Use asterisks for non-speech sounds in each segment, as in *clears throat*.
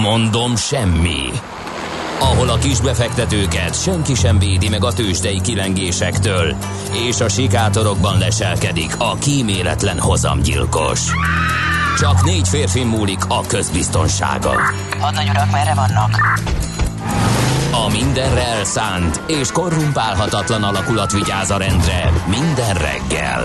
Mondom semmi. Ahol a kisbefektetőket senki sem védi meg a tőzsdei kilengésektől, és a sikátorokban leselkedik a kíméletlen hozamgyilkos. Csak négy férfi múlik a közbiztonsága. Hadnagy urak, merre vannak? A mindenre elszánt és korrumpálhatatlan alakulat vigyáz a rendre minden reggel.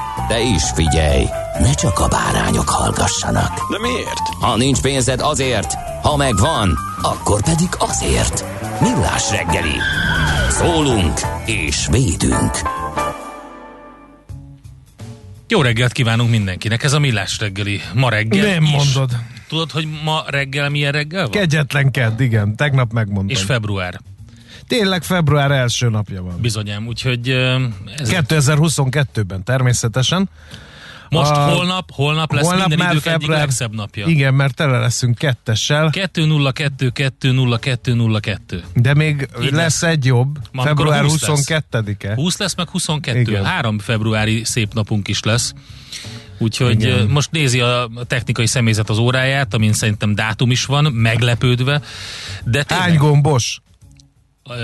De is figyelj, ne csak a bárányok hallgassanak. De miért? Ha nincs pénzed azért, ha megvan, akkor pedig azért. Millás reggeli. Szólunk és védünk. Jó reggelt kívánunk mindenkinek, ez a Millás reggeli ma reggel Nem is. mondod. Tudod, hogy ma reggel milyen reggel van? Kegyetlen kedd, igen. Tegnap megmondtam. És február. Tényleg február első napja van. Bizonyám, úgyhogy ez 2022-ben természetesen. most a- holnap, holnap lesz Holnap minden idők egyik február- legszebb napja. Igen, mert tele leszünk kettessel, 202 202 202. de még Így lesz egy jobb, Ma február akkor 20 lesz. 22-e. 20 lesz, meg 22. Igen. Három februári szép napunk is lesz. Úgyhogy Igen. most nézi a technikai személyzet az óráját, amin szerintem dátum is van, meglepődve. De Hány tényleg, gombos ö,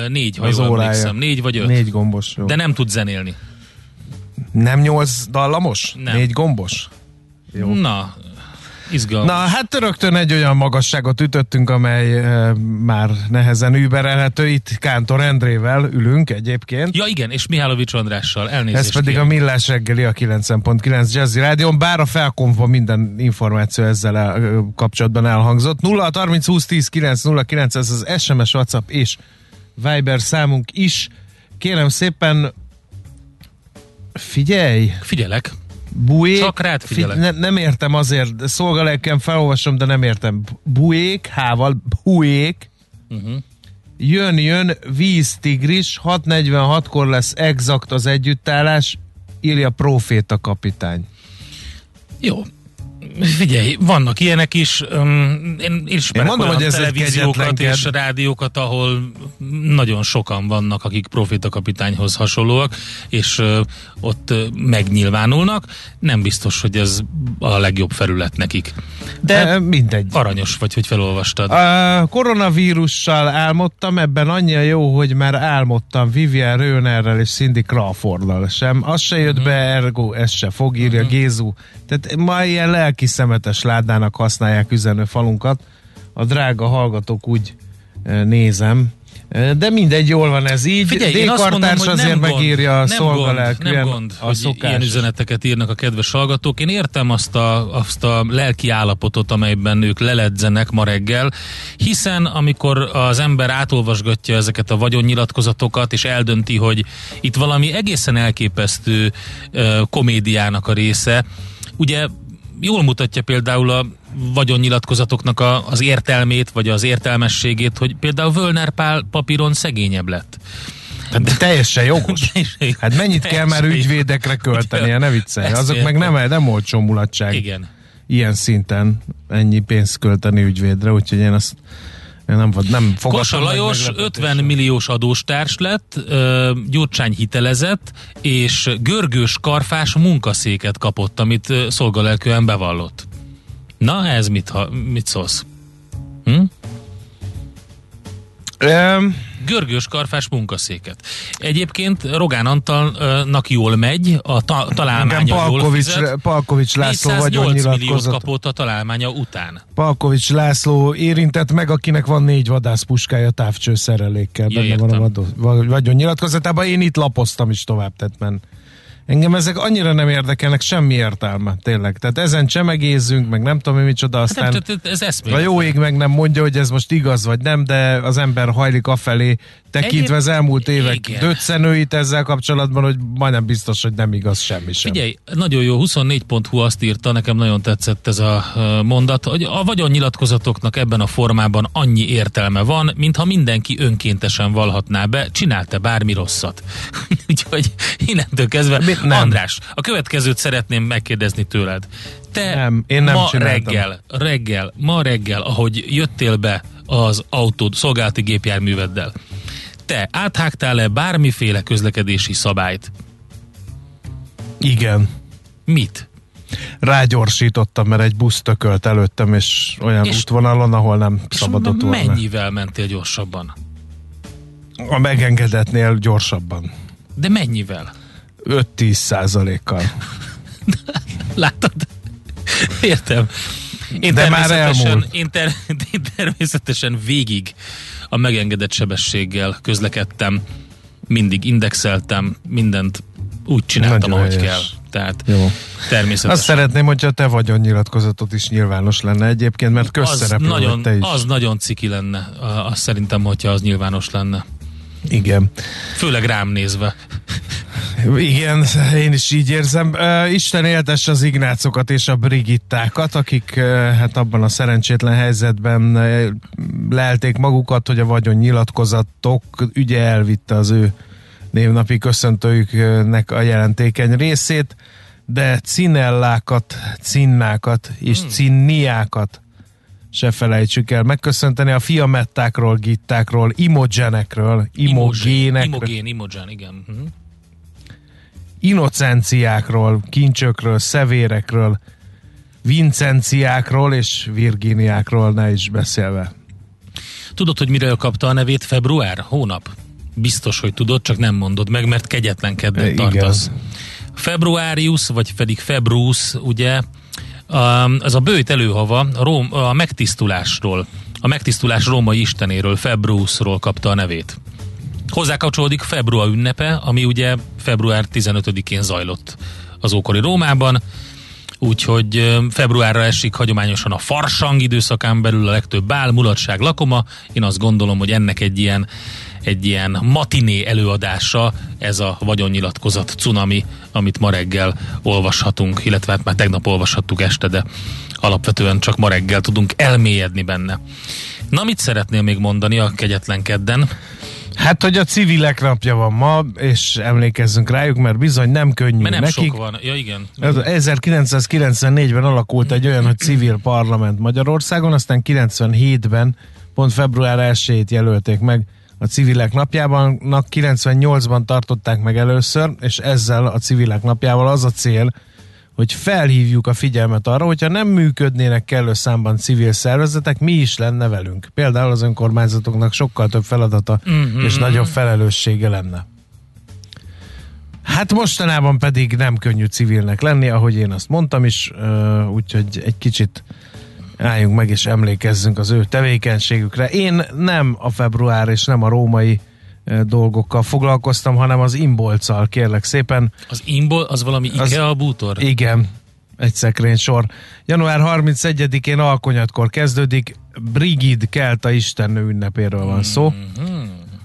négy, ha az jól órája? emlékszem. Négy vagy öt. Négy gombos. Jó. De nem tud zenélni. Nem nyolc dallamos? Nem. Négy gombos? Jó. Na, izgalmas. Na, hát rögtön egy olyan magasságot ütöttünk, amely e, már nehezen überelhető. Itt Kántor Endrével ülünk egyébként. Ja igen, és Mihálovics Andrással, elnézést Ez pedig a kérek. Millás reggeli a 90.9 Jazzy Rádion, bár a felkonfba minden információ ezzel el, kapcsolatban elhangzott. 0 30 20 10 9 0 9 ez az SMS, WhatsApp és Viber számunk is. Kérem szépen figyelj, Figyelek. buék. Csak rád figyelek. ne, nem értem azért, szolgalelkem felolvasom, de nem értem. Buék, hával, buék. Uh-huh. Jön, jön, víztigris, 6.46-kor lesz exakt az együttállás, írja Proféta kapitány. Jó. Figyelj, vannak ilyenek is. Én ismerek Én mondom, olyan hogy televíziókat és rádiókat, ahol nagyon sokan vannak, akik profita kapitányhoz hasonlóak, és ott megnyilvánulnak. Nem biztos, hogy ez a legjobb felület nekik. De De mindegy. aranyos vagy, hogy felolvastad. A koronavírussal álmodtam, ebben annyi a jó, hogy már álmodtam Vivian Rönerrel és Cindy Crawforddal sem. Az se jött be, ergo ez se fog, írja Gézu. Tehát ma ilyen lelki szemetes ládának használják üzenő falunkat. A drága hallgatók úgy eh, nézem. Eh, De mindegy, jól van ez így. Figyelj, én azt mondom, azért gond, megírja a szolgalelkűen nem gond, a hogy szokás. ilyen üzeneteket írnak a kedves hallgatók. Én értem azt a, azt a lelki állapotot, amelyben ők leledzenek ma reggel, hiszen amikor az ember átolvasgatja ezeket a vagyonnyilatkozatokat, és eldönti, hogy itt valami egészen elképesztő uh, komédiának a része, ugye jól mutatja például a vagyonnyilatkozatoknak a, az értelmét, vagy az értelmességét, hogy például Völner Pál papíron szegényebb lett. De *laughs* teljesen jogos. Hát mennyit kell már ügyvédekre költenie, ne viccelj. Azok meg nem, nem olcsó mulatság. Igen. Ilyen szinten ennyi pénzt költeni ügyvédre, úgyhogy én azt nem, nem meg Lajos meglepetéssel. 50 milliós adóstárs lett, Gyurcsány hitelezett, és görgős karfás munkaszéket kapott, amit ö, szolgalelkűen bevallott. Na, ez mit, ha, mit szólsz? Hm? Öm, Görgős karfás munkaszéket. Egyébként Rogán Antalnak jól megy, a ta- találmánya jól Palkovics, fizet. Palkovics László 408 milliót vagyonnyilatkozat. kapott a találmánya után. Palkovics László érintett meg, akinek van négy vadászpuskája távcső szerelékkel. Ja, Benne van a értem. vadó- va- vagyonnyilatkozatában. Én itt lapoztam is tovább, tehát men, Engem ezek annyira nem érdekelnek, semmi értelme, tényleg. Tehát ezen csemegézzünk, meg nem tudom, mi micsoda, Hát aztán nem, tehát ez a eszméletlen. jó ég meg nem mondja, hogy ez most igaz vagy nem, de az ember hajlik afelé, tekintve Egyéb- az elmúlt évek Igen. döccenőit ezzel kapcsolatban, hogy majdnem biztos, hogy nem igaz semmi sem. Figyelj, nagyon jó, 24.hu azt írta, nekem nagyon tetszett ez a mondat, hogy a vagyonnyilatkozatoknak ebben a formában annyi értelme van, mintha mindenki önkéntesen valhatná be, csinálta bármi rosszat. *laughs* Úgyhogy innentől kezdve, Mi- nem. András, a következőt szeretném megkérdezni tőled. Te Nem, én nem ma csináltam. reggel, reggel, ma reggel, ahogy jöttél be az autód szolgálati gépjárműveddel, te áthágtál-e bármiféle közlekedési szabályt? Igen. Mit? Rágyorsítottam, mert egy busz tökölt előttem, és olyan És- útvonalon, ahol nem És szabadott volna. mennyivel mentél gyorsabban? A megengedetnél gyorsabban. De mennyivel? 5-10 százalékkal. *laughs* Látod? Értem. Én De már természetesen, elmúlt. én, ter, *laughs* én természetesen végig a megengedett sebességgel közlekedtem, mindig indexeltem, mindent úgy csináltam, Nagyon ahogy helyes. kell. Tehát Jó. természetesen. Azt szeretném, hogyha te vagyonnyilatkozatot is nyilvános lenne egyébként, mert az közszereplő nagyon, vagy te is. az nagyon ciki lenne, azt szerintem, hogyha az nyilvános lenne. Igen. Főleg rám nézve. *laughs* Igen, én is így érzem. Isten éltesse az Ignácokat és a Brigittákat, akik hát abban a szerencsétlen helyzetben lelték magukat, hogy a vagyon nyilatkozatok ügye elvitte az ő névnapi köszöntőjüknek a jelentékeny részét, de cinellákat, cinnákat és Hmm. cinniákat se felejtsük el megköszönteni a fiamettákról, gittákról, imogenekről, imogénekről, Imogén, imogen, igen. Mhm. Innocenciákról, kincsökről, szevérekről, vincenciákról és virginiákról ne is beszélve. Tudod, hogy miről kapta a nevét február? Hónap? Biztos, hogy tudod, csak nem mondod meg, mert kegyetlenkednek Igen. tartasz. Februárius, vagy pedig Februs, ugye, az a bőjt előhava a, Róm, a megtisztulásról, a megtisztulás római istenéről, Februsról kapta a nevét. Hozzá kapcsolódik február ünnepe, ami ugye február 15-én zajlott az ókori Rómában, úgyhogy februárra esik hagyományosan a farsang időszakán belül a legtöbb bál, mulatság, lakoma. Én azt gondolom, hogy ennek egy ilyen egy ilyen matiné előadása, ez a vagyonnyilatkozat cunami, amit ma reggel olvashatunk, illetve hát már tegnap olvashattuk este, de alapvetően csak ma reggel tudunk elmélyedni benne. Na, mit szeretnél még mondani a kegyetlen kedden? Hát, hogy a civilek napja van ma, és emlékezzünk rájuk, mert bizony nem könnyű Mert nem nekik. sok van. Ja, igen. Ez 1994-ben alakult egy olyan, hogy civil parlament Magyarországon, aztán 97-ben pont február 1-ét jelölték meg a civilek napjában, 98-ban tartották meg először, és ezzel a civilek napjával az a cél, hogy felhívjuk a figyelmet arra, hogyha nem működnének kellő számban civil szervezetek, mi is lenne velünk. Például az önkormányzatoknak sokkal több feladata Mhm. és nagyobb felelőssége lenne. Hát mostanában pedig nem könnyű civilnek lenni, ahogy én azt mondtam is, úgyhogy egy kicsit álljunk meg és emlékezzünk az ő tevékenységükre. Én nem a február és nem a római dolgokkal foglalkoztam, hanem az imbolccal, kérlek szépen. Az imbol, az valami Az- IKEA bútor? Igen, egy szekrény sor. Január 31-én alkonyatkor kezdődik, Brigid Kelta istennő ünnepéről van szó. Mhm.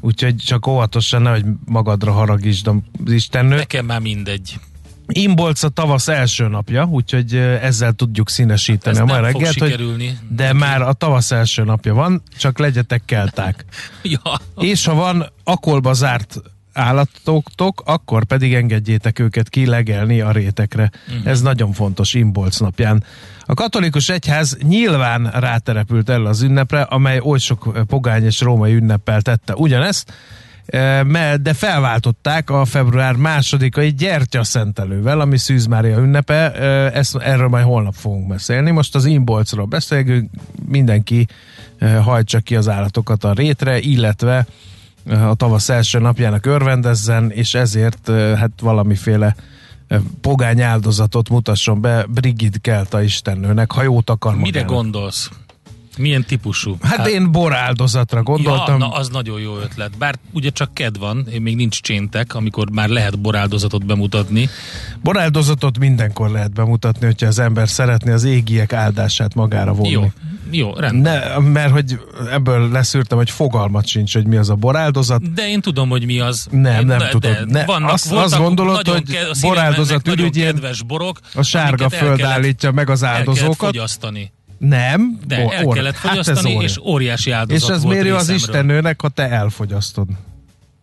Úgyhogy csak óvatosan nehogy magadra haragítsd az istennőt. Nekem már mindegy. Imbolc a tavasz első napja, úgyhogy ezzel tudjuk színesíteni Ez a mai reggelt, hogy de már a tavasz első napja van, csak legyetek kelták. *laughs* Ja. És ha van akolba zárt állatoktok, akkor pedig engedjétek őket ki legelni a rétekre. Uh-huh. Ez nagyon fontos Imbolc napján. A katolikus egyház nyilván ráterepült el az ünnepre, amely oly sok pogány és római ünneppel tette ugyanezt, de felváltották a február másodikai gyertyaszentelővel, ami Szűz Mária ünnepe, ezt, erről majd holnap fogunk beszélni. Most az Imbolcról beszélünk, mindenki hajtsa ki az állatokat a rétre, illetve a tavasz első napjának örvendezzen, és ezért hát valamiféle pogány áldozatot mutasson be Brigid Kelta istennőnek, ha jót akar Mire magának. gondolsz? Milyen típusú? Hát én boráldozatra gondoltam. Ja, na, az nagyon jó ötlet. Bár ugye csak ked van, még nincs cséntek, amikor már lehet boráldozatot bemutatni. Boráldozatot mindenkor lehet bemutatni, hogyha az ember szeretné az égiek áldását magára vonni. Jó, jó, rendben. Ne, mert hogy ebből leszűrtem, hogy fogalmat sincs, hogy mi az a boráldozat. De én tudom, hogy mi az. Nem, én, nem de, tudod. De Ne, vannak, azt- voltak azt gondolod, hogy ke- boráldozat ürügyén kedves borok, A sárga el föld állítja meg az El áldozókat. fogyasztani. Nem. De bo- el or- kellett hát ez fogyasztani, óri- és óriási áldozat És az volt mérő az istennőnek, ha te elfogyasztod.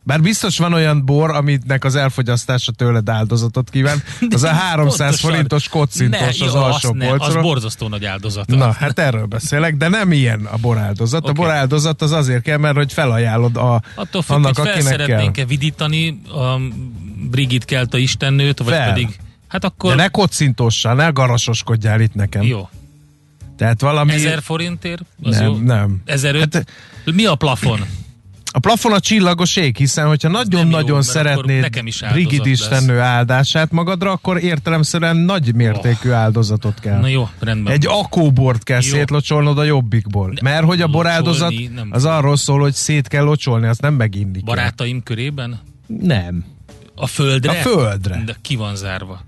Bár biztos van olyan bor, aminek az elfogyasztása tőled áldozatot kíván. *laughs* Az a 300 Pontosan. forintos kocintos Ne, az jó, alsó ne, Az polcról. borzasztó nagy áldozat. Na, hát erről beszélek, de nem ilyen a boráldozat. A Oké. boráldozat az azért kell, mert hogy felajánlod a, Attól függ, annak, hogy fel akinek szeretnénk-e vidítani a Brigit Kelta istennőt, vagy Fel. pedig... Hát akkor... De ne kocintossal, ne garasoskodjál itt nekem. Jó. Tehát valami... Ezer forintért? Az nem, jó. nem. Ezer öt? Hát, Mi a plafon? a plafon a csillagos ég, hiszen hogyha nagyon-nagyon szeretnéd nekem is Brigid lesz. istennő áldását magadra, akkor értelemszerűen nagy mértékű áldozatot kell. Na jó, rendben. Egy akóbort kell Jó. szétlocsolnod a jobbikból. Mert hogy a boráldozat az arról szól, hogy szét kell locsolni, azt nem meginni kell. Barátaim körében? Nem. A földre? A földre. De ki van zárva?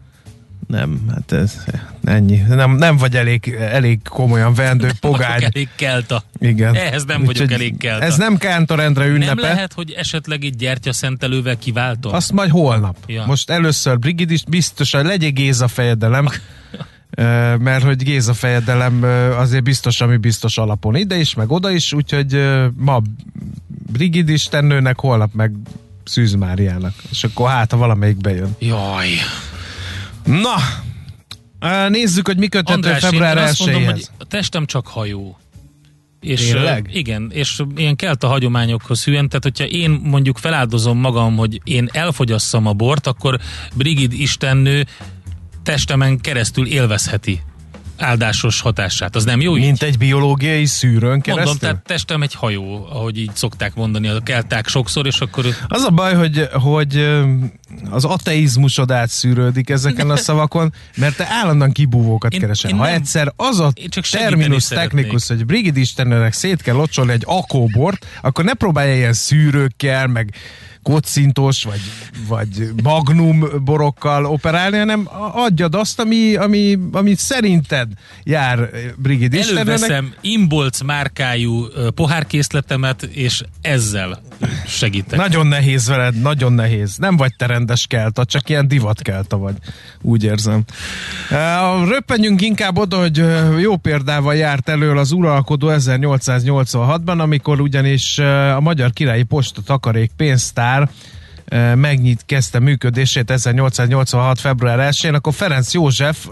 Nem, hát ez ennyi. Nem, nem vagy elég, elég komolyan vendő pogány. Vagyok elég kelta. Igen. Ehhez nem vagyok Úgyhogy elég kelta. Ez nem Kántor Endre ünnepe. Nem lehet, hogy esetleg egy gyertya szentelővel kiváltom? Azt majd holnap. Ja. Most először Brigid is biztosan legyél Géza fejedelem, *laughs* mert hogy Géza fejedelem azért biztos, ami biztos alapon ide is, meg oda is, úgyhogy ma Brigid istennőnek, holnap meg Szűz Máriának. És akkor hát, ha valamelyik bejön. Jaj. Na, nézzük, hogy mi köthető február azt mondom, 1 hogy a testem csak hajó. És, Tényleg? igen, és ilyen kelt a hagyományokhoz hűen, tehát hogyha én mondjuk feláldozom magam, hogy én elfogyasszam a bort, akkor Brigid istennő testemen keresztül élvezheti áldásos hatását. Az nem jó így? Mint egy biológiai szűrőn keresztül? Mondom, tehát testem egy hajó, ahogy így szokták mondani a kelták sokszor, és akkor Az a baj, hogy, hogy az ateizmusod átszűrődik ezeken a szavakon, mert te állandóan kibúvókat Én- keresel. én Ha nem- egyszer az a csak terminus technikus, hogy Brigid Istenőnek szét kell locsolni egy akóbort, akkor ne próbálja ilyen szűrőkkel, meg kocintós, vagy, vagy magnum borokkal operálni, hanem adjad azt, ami, ami, ami szerinted jár Brigid Istenőnek. előveszem Imbolc márkájú pohárkészletemet, és ezzel segítek. Nagyon nehéz veled, nagyon nehéz. Nem vagy te rendes kelta, csak ilyen divatkelta vagy. Úgy érzem. Röppenjünk inkább oda, hogy jó példával járt elől az uralkodó 1886-ban, amikor ugyanis a Magyar Királyi Posta takarék pénztár ö, megnyit, kezdte működését 1886. február 1-én, akkor Ferenc József,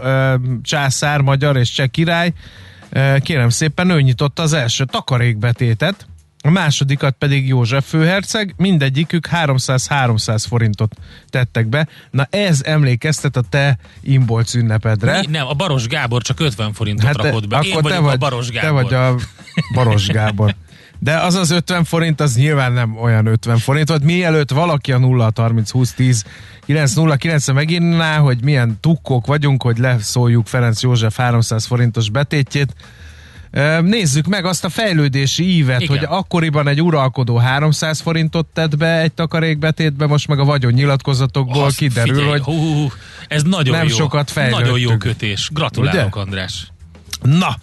császár, magyar és cseh király, kérem szépen, ő nyitotta az első takarékbetétet, a másodikat pedig József főherceg, mindegyikük 300-300 forintot tettek be. Na ez emlékeztet a te imbolc ünnepedre. Mi? Nem, a Baros Gábor csak 50 forintot hát rakott be. Én akkor vagyok te vagy, a Baros te Gábor. vagy a Baros Gábor. *laughs* De az az 50 forint, az nyilván nem olyan 50 forint volt. Mielőtt valaki a 0 30 20 10 9 0 9 megírná, hogy milyen tukkok vagyunk, hogy leszóljuk Ferenc József 300 forintos betétjét. Nézzük meg azt a fejlődési ívet, Igen. hogy akkoriban egy uralkodó 300 forintot tett be egy takarékbetétbe, most meg a vagyon nyilatkozatokból Azt kiderül, figyelj, hogy hú, ez nagyon nem jó. sokat fejlődtünk. Nagyon jó kötés. Gratulálok, Ugye? András. Na,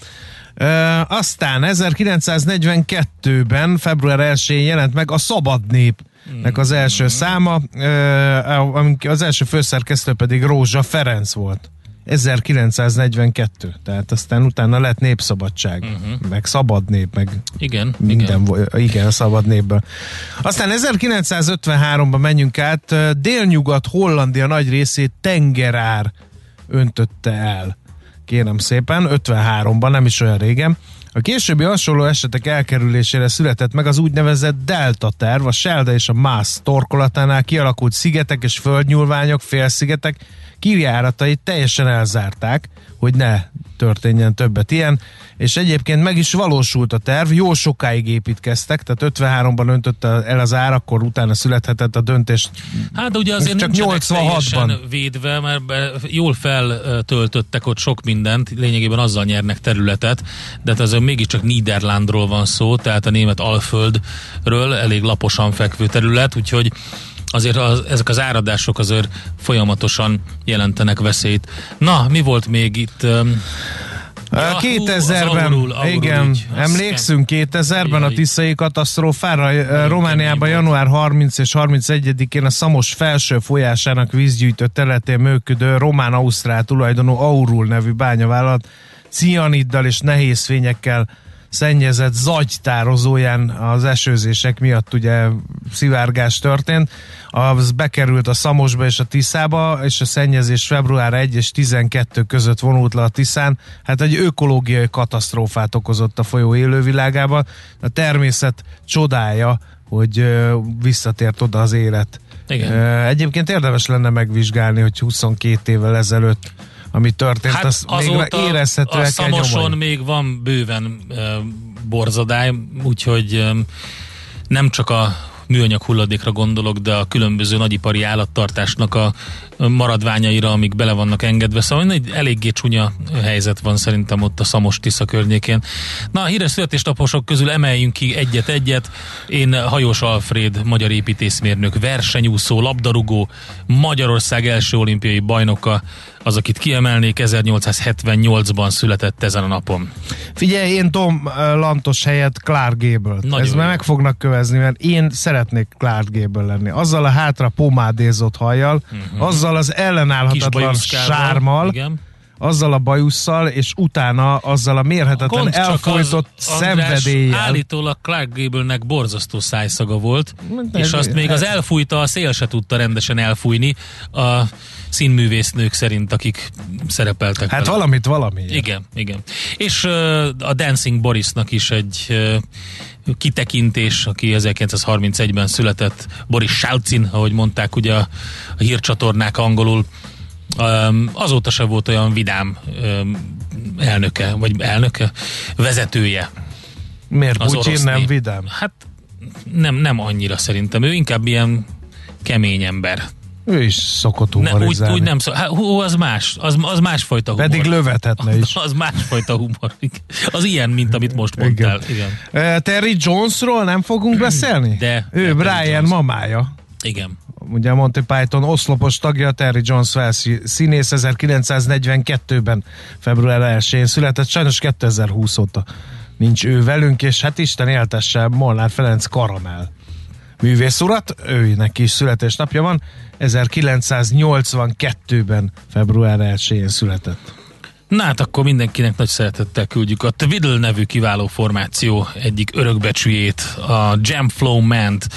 aztán 1942-ben, február 1-én jelent meg a Szabad Népnek az első száma, ö, amik- az első főszerkesztő pedig Rózsa Ferenc volt. 1942, tehát aztán utána lett Népszabadság, uh-huh. meg Szabad Nép, meg Igen, minden, igen. igen. szabad népből. Aztán 1953-ban menjünk át, délnyugat Hollandia nagy részét tengerár öntötte el. Kérem szépen, 53-ban, nem is olyan régen. A későbbi hasonló esetek elkerülésére született meg az úgynevezett Delta terv, a Selde és a Mász torkolatánál kialakult szigetek és földnyúlványok, félszigetek kijáratait teljesen elzárták, hogy ne történjen többet ilyen, és egyébként meg is valósult a terv, jó sokáig építkeztek, tehát 53-ban öntötte el az ár, akkor utána születhetett a döntés. Hát ugye azért Csak csak 86-ban 86-ban. védve, mert jól feltöltöttek ott sok mindent, lényegében azzal nyernek területet, de hát azért mégiscsak Niederlandról van szó, tehát a német Alföldről elég laposan fekvő terület, úgyhogy azért az, ezek az áradások azért folyamatosan jelentenek veszélyt. Na, mi volt még itt? Ja, hú, 2000-ben, az Aurul- Aurul igen. Az emlékszünk 2000-ben a Jaj. Tiszai katasztrófára, Ö, Romániában január 30 és 31-én a Szamos felső folyásának vízgyűjtő területén működő román-ausztrál tulajdonú Aurul nevű bányavállalat cianiddal és nehéz fényekkel szennyezett zagytározóján az esőzések miatt ugye szivárgás történt. Az bekerült a Szamosba és a Tiszába, és a szennyezés február 1 és 12 között vonult le a Tiszán. Hát egy ökológiai katasztrófát okozott a folyó élővilágában. A természet csodája, hogy visszatért oda az élet. Igen. Egyébként érdemes lenne megvizsgálni, hogy 22 évvel ezelőtt ami történt, hát az még érezhető a Szamoson még van bőven uh, borzadály, úgyhogy um, nem csak a műanyag hulladékra gondolok, de a különböző nagyipari állattartásnak a maradványaira, amik bele vannak engedve. Szóval egy eléggé csúnya helyzet van szerintem ott a Szamos Tisza környékén. Na, a híres születésnaposok közül emeljünk ki egyet-egyet. Én Hajós Alfred, magyar építészmérnök, versenyúszó, labdarúgó, Magyarország első olimpiai bajnoka, az, akit kiemelnék, 1878-ban született ezen a napon. Figyelj, én Tom uh, Lantos helyett Clark Gable. Nagyon Ez már meg fognak kövezni, mert én szeretnék Clark Gable lenni. Azzal a hátra pomádézott hajjal, uh-huh. azzal az ellenállhatatlan sármal, Igen. Azzal a bajusszal, és utána azzal a mérhetetlen Gond elfolytott az, szenvedéllyel. Állítólag Clark Gable-nek borzasztó szájszaga volt, De- és azt még az elfújta, a szél se tudta rendesen elfújni a színművésznők szerint, akik szerepeltek Hát vele. valamit valami. Igen, igen. És uh, a Dancing Borisnak is egy uh, kitekintés, aki 1931-ben született, Boris Salcin, ahogy mondták ugye a, a hírcsatornák angolul, azóta se volt olyan vidám elnöke, vagy elnöke, vezetője Miért az orosz nem vidám? Hát nem, nem annyira szerintem, ő inkább ilyen kemény ember. Ő is szokott Ne, úgy, humorizálni. úgy nem szó, hát, hú, az más, az, az másfajta humor. Pedig lövethetne is. *laughs* Az másfajta humor. Az ilyen, mint amit most mondtál. Igen. Igen. Uh, Terry Jonesról nem fogunk *clears throat* beszélni? De, Ő Brian Jones. mamája. Igen. Ugye Monty Python oszlopos tagja, Terry Jones Wells színész 1942-ben február 1-én született, sajnos 2020 óta nincs ő velünk, és hát Isten éltesse Molnár Ferenc Karamell művész urat, őnek is születésnapja van, 1982-ben február 1-én született. Na hát akkor mindenkinek nagy szeretettel küldjük a Twiddle nevű kiváló formáció egyik örökbecsüjét, a Jam Flow Ment,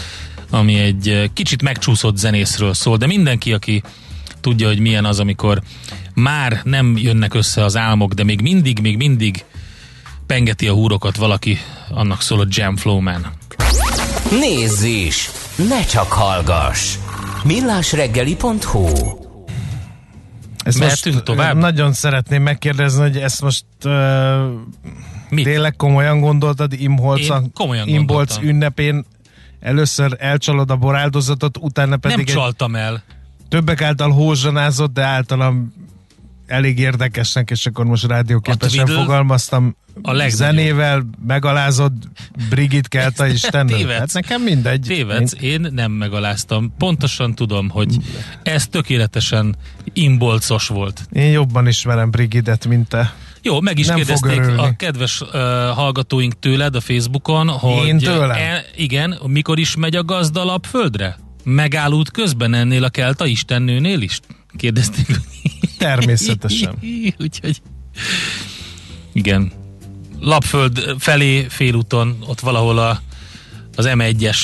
ami egy eh, kicsit megcsúszott zenészről szól, de mindenki, aki tudja, hogy milyen az, amikor már nem jönnek össze az álmok, de még mindig, még mindig pengeti a húrokat valaki, annak szól a Jam Flow Man. Nézz is! Ne csak hallgass! millásreggeli.hu Ezt Mehetünk most tovább? nagyon szeretném megkérdezni, hogy ezt most uh, Mit? tényleg komolyan gondoltad Imholc, Én komolyan Imbolc ünnepén először elcsalod a boráldozatot, utána pedig Nem csaltam el. többek által hózsanázott, de általam elég érdekesnek, és akkor most rádióképesen Twiddle fogalmaztam. a legnagyobb. zenével megalázod Brigit Kelta Istennel. Tévedsz. Hát nekem mindegy. Tévedsz, én nem megaláztam. Pontosan tudom, hogy ez tökéletesen imbolcos volt. Én jobban ismerem Brigidet, mint te. Jó, meg is Nem kérdezték a kedves uh, hallgatóink tőled a Facebookon, hogy Én tőlem? E, igen, mikor is megy a gazdalap földre? Megáll út közben ennél a kelta istennőnél is? Kérdezték. Természetesen. *laughs* Úgyhogy igen. Lapföld felé félúton, ott valahol a, az M1-es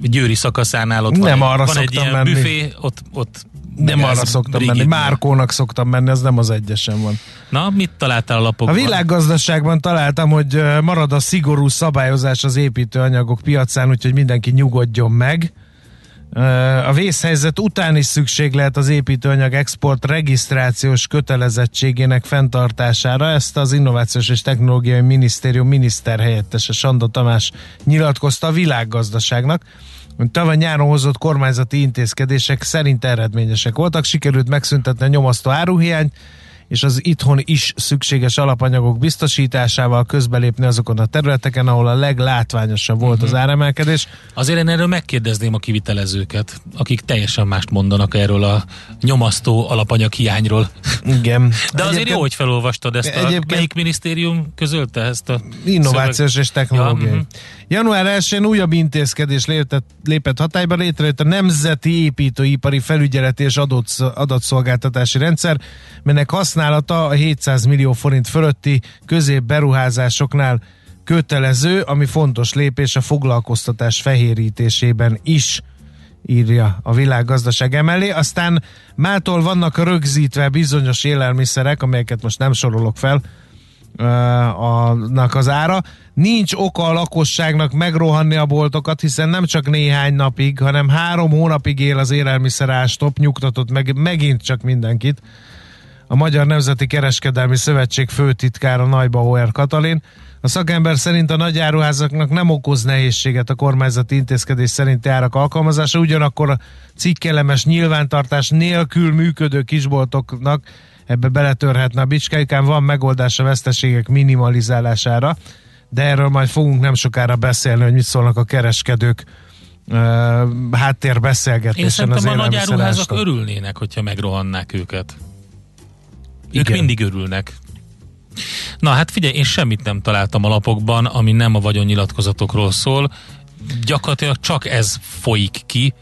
Győri szakaszánál ott Nem van, arra van egy ilyen menni. büfé, ott, ott Nem megállsz arra szoktam menni. Brigitnél. Márkónak szoktam menni, az nem az egyesen van. Na, mit találtál a A lapokban? világgazdaságban találtam, hogy marad a szigorú szabályozás az építőanyagok piacán, úgyhogy mindenki nyugodjon meg. A vészhelyzet után is szükség lehet az építőanyag export regisztrációs kötelezettségének fenntartására. Ezt az Innovációs és Technológiai Minisztérium miniszterhelyettese Sanda Tamás nyilatkozta a világgazdaságnak. Tavaly nyáron hozott kormányzati intézkedések szerint eredményesek voltak, sikerült megszüntetni a nyomasztó áruhiányt, és az itthon is szükséges alapanyagok biztosításával közbelépni azokon a területeken, ahol a leglátványosabb volt uh-huh. az mhm. áremelkedés. Azért én erről megkérdezném a kivitelezőket, akik teljesen mást mondanak erről a nyomasztó alapanyag hiányról. Igen. De azért jó, hogy felolvastad ezt a, melyik minisztérium közölte ezt a Innovációs szöveg... és technológiai. Ja, uh-huh. Január 1-én újabb intézkedés lépett, lépett hatályba, létrejött a Nemzeti Építőipari Felügyeleti és Adatszolgáltatási Rendszer, melynek használata a 700 millió forint fölötti középberuházásoknál kötelező, ami fontos lépés a foglalkoztatás fehérítésében is írja a világgazdaság emellé. Aztán mától vannak rögzítve bizonyos élelmiszerek, amelyeket most nem sorolok fel, annak az ára. Nincs oka a lakosságnak megrohanni a boltokat, hiszen nem csak néhány napig, hanem három hónapig él az élelmiszerástop, nyugtatott meg megint csak mindenkit. A Magyar Nemzeti Kereskedelmi Szövetség főtitkára Nagybauer Katalin. A szakember szerint a nagy áruházaknak nem okoz nehézséget a kormányzati intézkedés szerinti árak alkalmazása, ugyanakkor a cikkelemes nyilvántartás nélkül működő kisboltoknak ebbe beletörhetne a bicskájukán, van megoldás a veszteségek minimalizálására, de erről majd fogunk nem sokára beszélni, hogy mit szólnak a kereskedők uh, háttérbeszélgetésen. Én szerintem a nagy áruházak örülnének, hogyha megrohannák őket. Igen. Ők mindig örülnek. Na hát figyelj, én semmit nem találtam a lapokban, ami nem a vagyonnyilatkozatokról szól. Gyakorlatilag csak ez folyik ki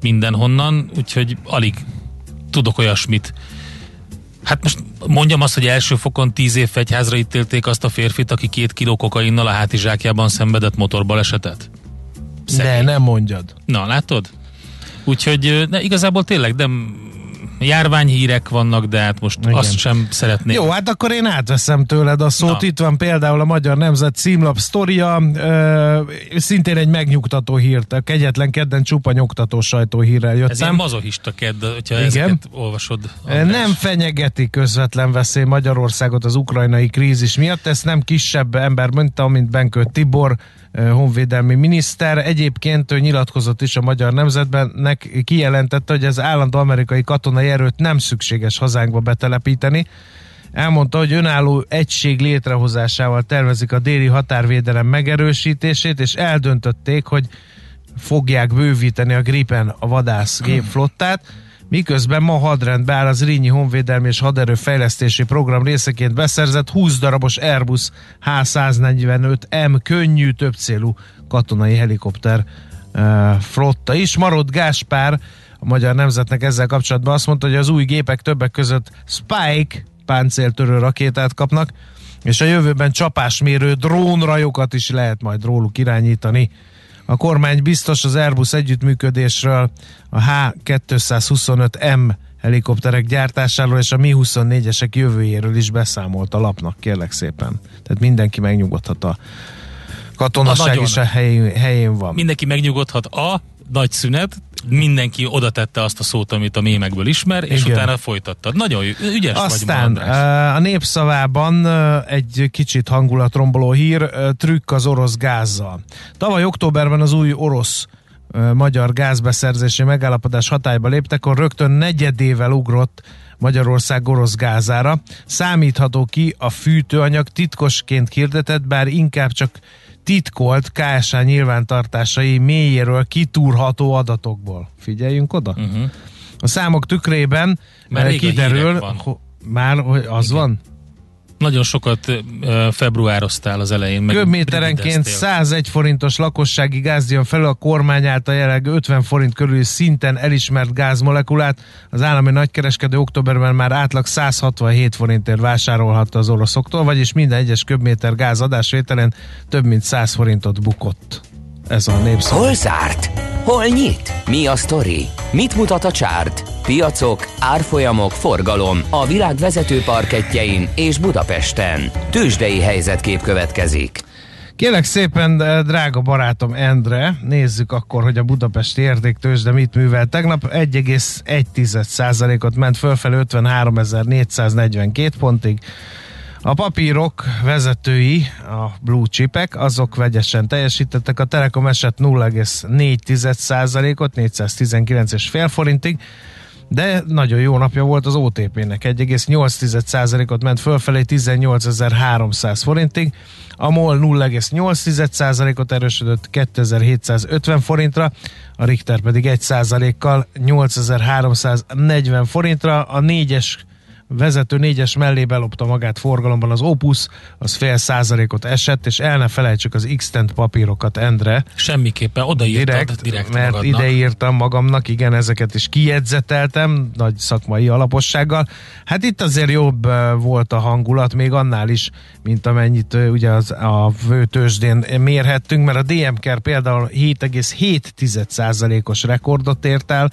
mindenhonnan, úgyhogy alig tudok olyasmit, Hát most mondjam azt, hogy első fokon tíz év fegyházra ítélték azt a férfit, aki két kiló kokainnal a hátizsákjában szenvedett motorbalesetet? Szegény. Ne, nem mondjad. Na, látod? Úgyhogy ne, igazából tényleg nem járványhírek vannak, de hát most Igen. azt sem szeretném. Jó, hát akkor én átveszem tőled a szót. Na. Itt van például a Magyar Nemzet címlap sztoria, ö, szintén egy megnyugtató hírt. A kegyetlen kedden csupa nyugtató sajtóhírrel jöttem. Ez ilyen mazohista kedd, hogyha Igen. ezeket olvasod. András. Nem fenyegeti közvetlen veszély Magyarországot az ukrajnai krízis miatt. Ezt nem kisebb ember mondta, mint Benkő Tibor, honvédelmi miniszter. Egyébként ő nyilatkozott is a Magyar Nemzetbennek, kijelentette, hogy az állandó amerikai katonai erőt nem szükséges hazánkba betelepíteni. Elmondta, hogy önálló egység létrehozásával tervezik a déli határvédelem megerősítését, és eldöntötték, hogy fogják bővíteni a Gripen a vadász gépflottát miközben ma hadrendbe áll az Rínyi Honvédelmi és Haderő Fejlesztési Program részeként beszerzett 20 darabos Airbus H145M könnyű többcélú katonai helikopter uh, flotta is. Marott Gáspár a Magyar Nemzetnek ezzel kapcsolatban azt mondta, hogy az új gépek többek között Spike páncéltörő rakétát kapnak, és a jövőben csapásmérő drónrajokat is lehet majd róluk irányítani. A kormány biztos az Airbus együttműködésről, a H225M helikopterek gyártásáról és a Mi-24-esek jövőjéről is beszámolt a lapnak, kérlek szépen. Tehát mindenki megnyugodhat a katonaság a is a helyén, helyén van. Mindenki megnyugodhat a nagy szünet, mindenki oda tette azt a szót, amit a mémekből ismer, és Igen. utána folytattad. Nagyon ügyes Aztán vagy a népszavában egy kicsit hangulatromboló hír, trükk az orosz gázzal. Tavaly októberben az új orosz magyar gázbeszerzési megállapodás hatályba léptekor rögtön negyedével ugrott Magyarország orosz gázára. Számítható ki a fűtőanyag titkosként hirdetett, bár inkább csak titkolt KSA nyilvántartásai mélyéről kitúrható adatokból. Figyeljünk oda. Uh-huh. A számok tükrében Már kiderül, már hogy az Igen. van? Nagyon sokat februároztál az elején. Köbméterenként 101 forintos lakossági gáz jön felül a kormány által jelenleg 50 forint körül szinten elismert gázmolekulát. Az állami nagykereskedő októberben már átlag 167 forintért vásárolhatta az oroszoktól, vagyis minden egyes köbméter gáz adásvételen több mint 100 forintot bukott. Ez a népszó. Hol zárt? Hol nyit? Mi a sztori? Mit mutat a csárt? Piacok, árfolyamok, forgalom a világ vezető parketjein és Budapesten. Tősdei helyzetkép következik. Kérlek szépen, drága barátom Endre, nézzük akkor, hogy a budapesti értéktős, de mit művel. Tegnap 1,1%-ot ment fölfelé 53.442 pontig. A papírok vezetői, a blue chipek, azok vegyesen teljesítettek. A Telekom esett 0,4%-ot, 419,5 forintig, de nagyon jó napja volt az OTP-nek. 1,8%-ot ment fölfelé 18.300 forintig. A MOL 0,8%-ot erősödött 2750 forintra, a Richter pedig 1%-kal 8340 forintra, a négyes vezető négyes mellé belopta magát forgalomban az Opus, az fél százalékot esett, és el ne felejtsük az x papírokat, Endre. Semmiképpen, odaírtad direkt, direkt mert magadnak. ideírtam magamnak, igen, ezeket is kijegyzeteltem, nagy szakmai alapossággal. Hát itt azért jobb volt a hangulat, még annál is, mint amennyit ugye az, a főtősdén mérhettünk, mert a DMK például 7,7%-os rekordot ért el,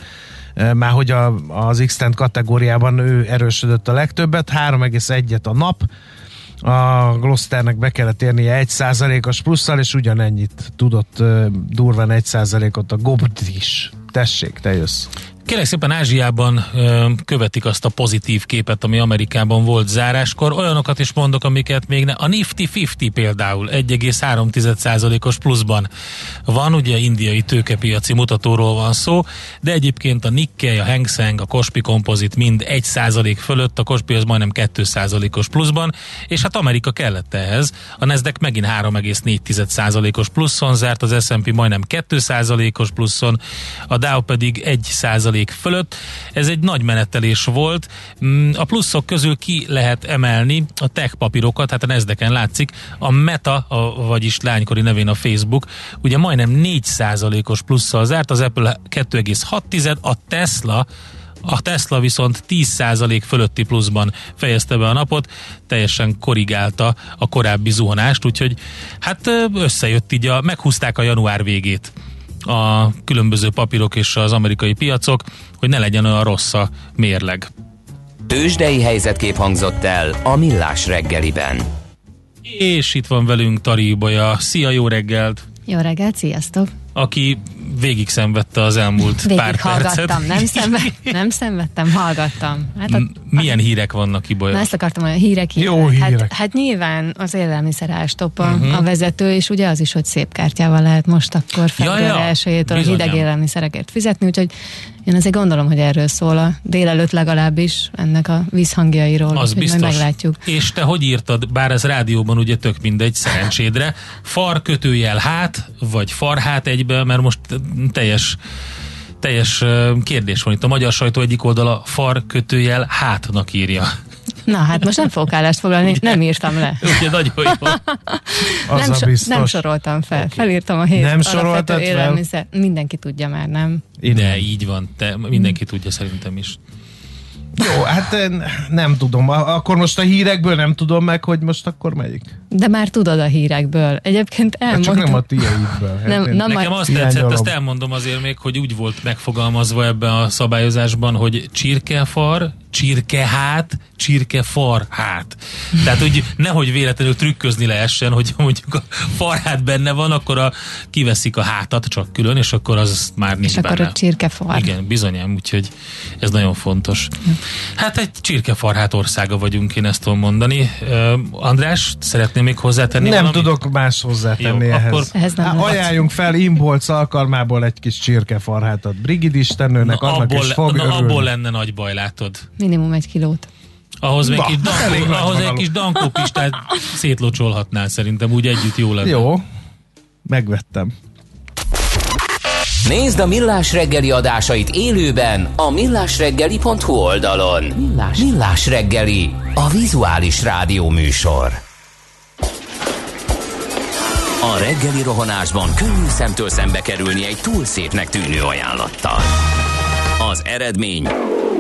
már hogy a, az x kategóriában ő erősödött a legtöbbet, 3,1-et a nap, a Glosternek be kellett érnie 1%-os plusszal, és ugyanennyit tudott durván 1%-ot a Gobd is. Tessék, te jössz. Kérlek szépen Ázsiában ö, követik azt a pozitív képet, ami Amerikában volt záráskor. Olyanokat is mondok, amiket még ne. A Nifty 50 például 1,3%-os pluszban van, ugye indiai tőkepiaci mutatóról van szó, de egyébként a Nikkei, a Hang Seng, a Kospi Composite mind 1% fölött, a Kospi az majdnem 2%-os pluszban, és hát Amerika kellett ehhez. A Nasdaq megint 3,4%-os pluszon zárt, az S&P majdnem 2%-os pluszon, a Dow pedig 1% fölött. Ez egy nagy menetelés volt. Mm, a pluszok közül ki lehet emelni a tech papírokat, hát a Nezdeken látszik, a Meta, a, vagyis lánykori nevén a Facebook, ugye majdnem 4%-os plusszal zárt, az Apple 2,6, a Tesla a Tesla viszont 10% fölötti pluszban fejezte be a napot, teljesen korrigálta a korábbi zuhanást, úgyhogy hát összejött így, a, meghúzták a január végét a különböző papírok és az amerikai piacok, hogy ne legyen olyan rossz a mérleg. Tőzsdei helyzetkép hangzott el a Millás reggeliben. És itt van velünk Tari Ibolya. Szia, jó reggelt! Jó reggelt, sziasztok! Aki végig szenvedte az elmúlt végig pár hallgattam, percet. nem, szenved, *laughs* nem szenvedtem, hallgattam. Hát a, milyen hírek vannak, Ibolya? Na ezt akartam, hogy a hírek, hírek. Jó hírek. Hát, hát nyilván az élelmiszer ástop a, uh-huh. a vezető, és ugye az is, hogy szép kártyával lehet most akkor február ja, ja, 1 bizonyám. hideg élelmiszerekért fizetni, úgyhogy én azért gondolom, hogy erről szól a délelőtt legalábbis ennek a vízhangjairól. Az biztos. Majd meglátjuk. És te hogy írtad, bár ez rádióban ugye tök mindegy, szerencsédre, far kötőjel hát, vagy farhát egybe, mert most teljes teljes kérdés van itt. A magyar sajtó egyik oldala far kötőjel hátnak írja. Na hát most nem fogok állást foglalni, nem írtam le. Ugye nagyon jó. *laughs* Az nem, a so, biztos. nem soroltam fel. Okay. Felírtam a hét Nem alapvető soroltad fel? élelmiszer. Mindenki tudja már, nem? De így van, te, mindenki tudja szerintem is. Jó, hát nem tudom. A- Akkor most a hírekből nem tudom meg, hogy most akkor melyik. De már tudod a hírekből. Egyébként Hát elmondtam. csak nem a tiédből. Hát Nem, na, Nekem majd- azt tetszett, Hiányolom. azt elmondom azért még, hogy úgy volt megfogalmazva ebben a szabályozásban, hogy csirkefar, csirkehát, csirkefar hát. Tehát úgy nehogy véletlenül trükközni lehessen, hogy mondjuk a farhát benne van, akkor a, kiveszik a hátat csak külön, és akkor az már nincs és akkor benne. a csirkefar. Igen, bizonyám, úgyhogy ez nagyon fontos. Hát egy csirkefarhát országa vagyunk, én ezt tudom mondani. Uh, András, szeretném még hozzátenni Nem valamit? tudok más hozzátenni Jó, ehhez. akkor- Ehhez nem Há, lehet. ajánljunk fel Imbolc alkalmából egy kis csirkefarhátat Brigid istennőnek, Na, annak abból, is fog na, örülni. abból lenne nagy baj, látod. Minimum egy kilót. Ahhoz még kis hát elég dankó, ahhoz egy kis dankópistát szétlocsolhatnál szerintem, úgy együtt jó lenne. Jó, megvettem. Nézd a Millás reggeli adásait élőben a millásreggeli.hu oldalon. Millás, Millás reggeli, a vizuális rádió műsor. A reggeli rohanásban könnyű szemtől szembe kerülni egy túl szépnek tűnő ajánlattal. Az eredmény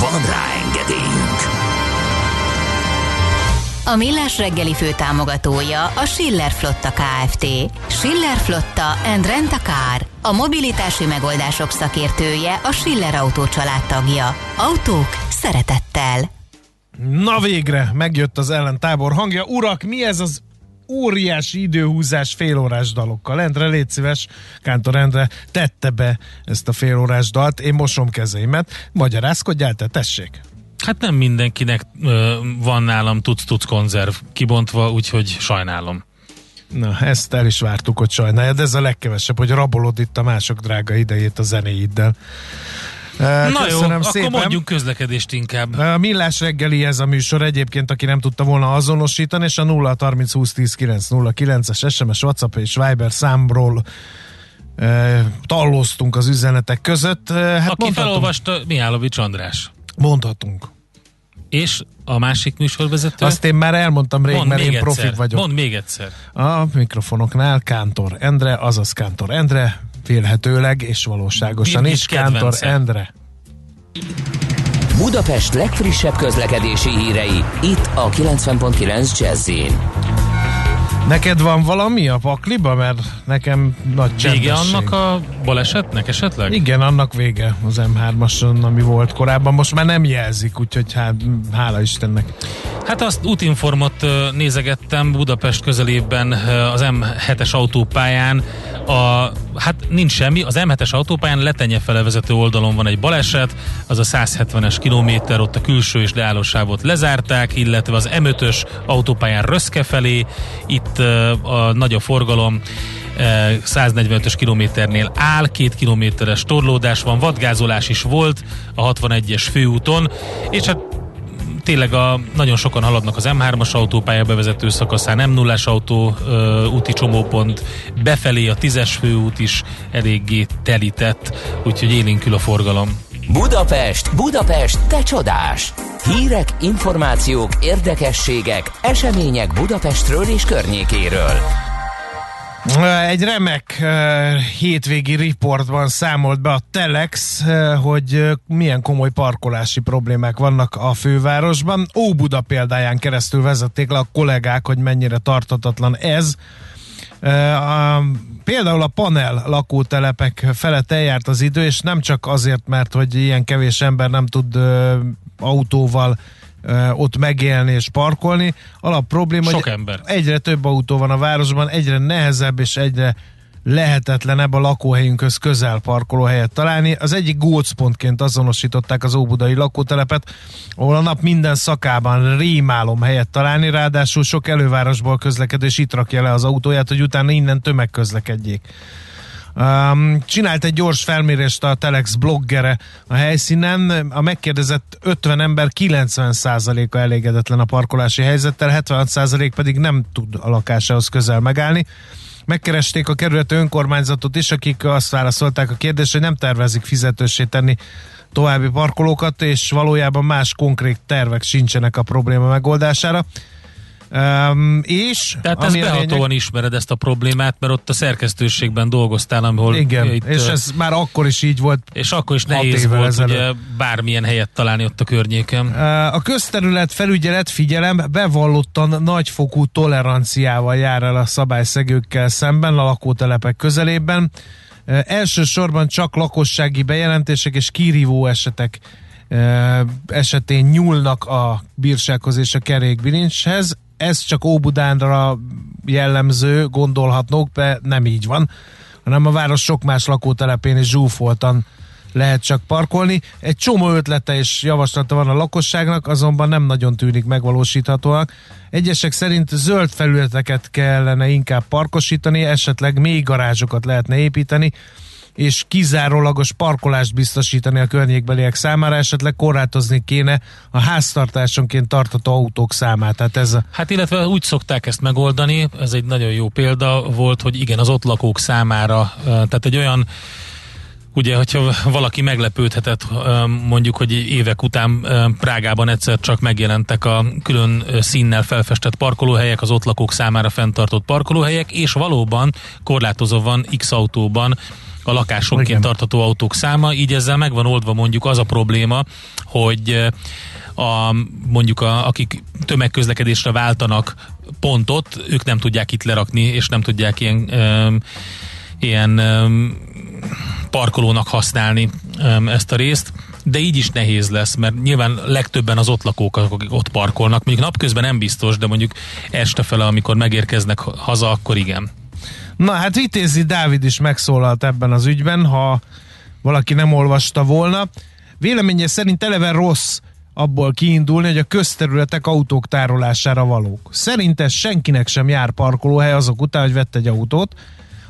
Van rá engedélyünk! A Millás reggeli fő támogatója a Schiller Flotta KFT. Schiller Flotta and Rent a Car. A mobilitási megoldások szakértője a Schiller Autó tagja. Autók szeretettel. Na végre, megjött az ellentábor hangja. Urak, mi ez az óriási időhúzás félórás dalokkal. Endre, légy szíves, Kántor Endre tette be ezt a félórás dalt, én mosom kezeimet. Magyarázkodjál te, tessék! Hát nem mindenkinek ö, van nálam tudsz-tudsz konzerv kibontva, úgyhogy sajnálom. Na, ezt el is vártuk, hogy sajnáljad. Ez a legkevesebb, hogy rabolod itt a mások drága idejét a zenéiddel. Na jó, szépen. akkor mondjuk közlekedést inkább. A Millás reggeli ez a műsor egyébként, aki nem tudta volna azonosítani, és a 0 30 20 10 9 0 9-es SMS, WhatsApp és Viber számról e, talloztunk az üzenetek között. Hát aki felolvasta Mihálovics András. Mondhatunk. És a másik műsorvezető? Azt én már elmondtam rég, Mond mert én profit vagyok. Mond még egyszer. A mikrofonoknál Kántor Endre, azaz Kántor Endre, félhetőleg és valóságosan Mi is Kántor Endre. Budapest legfrissebb közlekedési hírei, itt a 90.9 jazz Neked van valami a pakliba? Mert nekem nagy Vége annak a balesetnek esetleg? Igen, annak vége az M3-ason, ami volt korábban. Most már nem jelzik, úgyhogy hát, hála Istennek. Hát azt útinformot nézegettem Budapest közelében az M7-es autópályán. A, hát nincs semmi, az M7-es autópályán letenye fele vezető oldalon van egy baleset, az a 170-es kilométer, ott a külső és leállósávot lezárták, illetve az M5-ös autópályán Röszke felé, itt a nagy a forgalom, 145-ös kilométernél áll, két kilométeres torlódás van, vadgázolás is volt a 61-es főúton, és hát tényleg a, nagyon sokan haladnak az M3-as autópálya bevezető szakaszán, m 0 autó ö, úti csomópont, befelé a 10-es főút is eléggé telített, úgyhogy élénkül a forgalom. Budapest, Budapest, te csodás! Hírek, információk, érdekességek, események Budapestről és környékéről. Egy remek hétvégi riportban számolt be a Telex, hogy milyen komoly parkolási problémák vannak a fővárosban. Óbuda példáján keresztül vezették le a kollégák, hogy mennyire tartatatlan ez. Például a panel lakótelepek felett eljárt az idő, és nem csak azért, mert hogy ilyen kevés ember nem tud autóval ott megélni és parkolni. Alap probléma, Sok hogy ember. egyre több autó van a városban, egyre nehezebb és egyre lehetetlenebb a lakóhelyünkhöz közel helyet találni. Az egyik gócpontként azonosították az óbudai lakótelepet, ahol a nap minden szakában rémálom helyet találni, ráadásul sok elővárosból közlekedő itt rakja le az autóját, hogy utána innen tömegközlekedjék. Um, csinált egy gyors felmérést a Telex bloggere a helyszínen. A megkérdezett 50 ember 90%-a elégedetlen a parkolási helyzettel, 76% pedig nem tud a lakásához közel megállni. Megkeresték a kerület önkormányzatot is, akik azt válaszolták a kérdésre, hogy nem tervezik fizetősé tenni további parkolókat, és valójában más konkrét tervek sincsenek a probléma megoldására. Um, és Tehát ezt behatóan lényeg... ismered ezt a problémát, mert ott a szerkesztőségben dolgoztál, ahol Igen, itt, és ez már akkor is így volt. És akkor is nehéz volt ezelőtt. ugye bármilyen helyet találni ott a környéken. A közterület felügyelet, figyelem, bevallottan nagyfokú toleranciával jár el a szabályszegőkkel szemben a lakótelepek közelében. Elsősorban csak lakossági bejelentések és kirívó esetek esetén nyúlnak a bírsághoz és a kerékbilincshez ez csak Óbudánra jellemző, gondolhatnók, de nem így van, hanem a város sok más lakótelepén is zsúfoltan lehet csak parkolni. Egy csomó ötlete és javaslata van a lakosságnak, azonban nem nagyon tűnik megvalósíthatóak. Egyesek szerint zöld felületeket kellene inkább parkosítani, esetleg még garázsokat lehetne építeni, és kizárólagos parkolást biztosítani a környékbeliek számára, esetleg korlátozni kéne a háztartásonként tartató autók számát. Tehát ez a... Hát illetve úgy szokták ezt megoldani, ez egy nagyon jó példa volt, hogy igen, az ott lakók számára, tehát egy olyan Ugye, hogyha valaki meglepődhetett, mondjuk, hogy évek után Prágában egyszer csak megjelentek a külön színnel felfestett parkolóhelyek, az ott lakók számára fenntartott parkolóhelyek, és valóban korlátozó van X autóban a lakásonként Igen. tartató autók száma, így ezzel megvan oldva mondjuk az a probléma, hogy a, mondjuk a, akik tömegközlekedésre váltanak pontot, ők nem tudják itt lerakni, és nem tudják ilyen, ö, ilyen ö, parkolónak használni ezt a részt, de így is nehéz lesz, mert nyilván legtöbben az ott lakók, akik ott parkolnak. Mondjuk napközben nem biztos, de mondjuk este fele, amikor megérkeznek haza, akkor igen. Na hát Vitézi Dávid is megszólalt ebben az ügyben, ha valaki nem olvasta volna. Véleménye szerint eleve rossz abból kiindulni, hogy a közterületek autók tárolására valók. Szerinte senkinek sem jár parkolóhely azok után, hogy vett egy autót,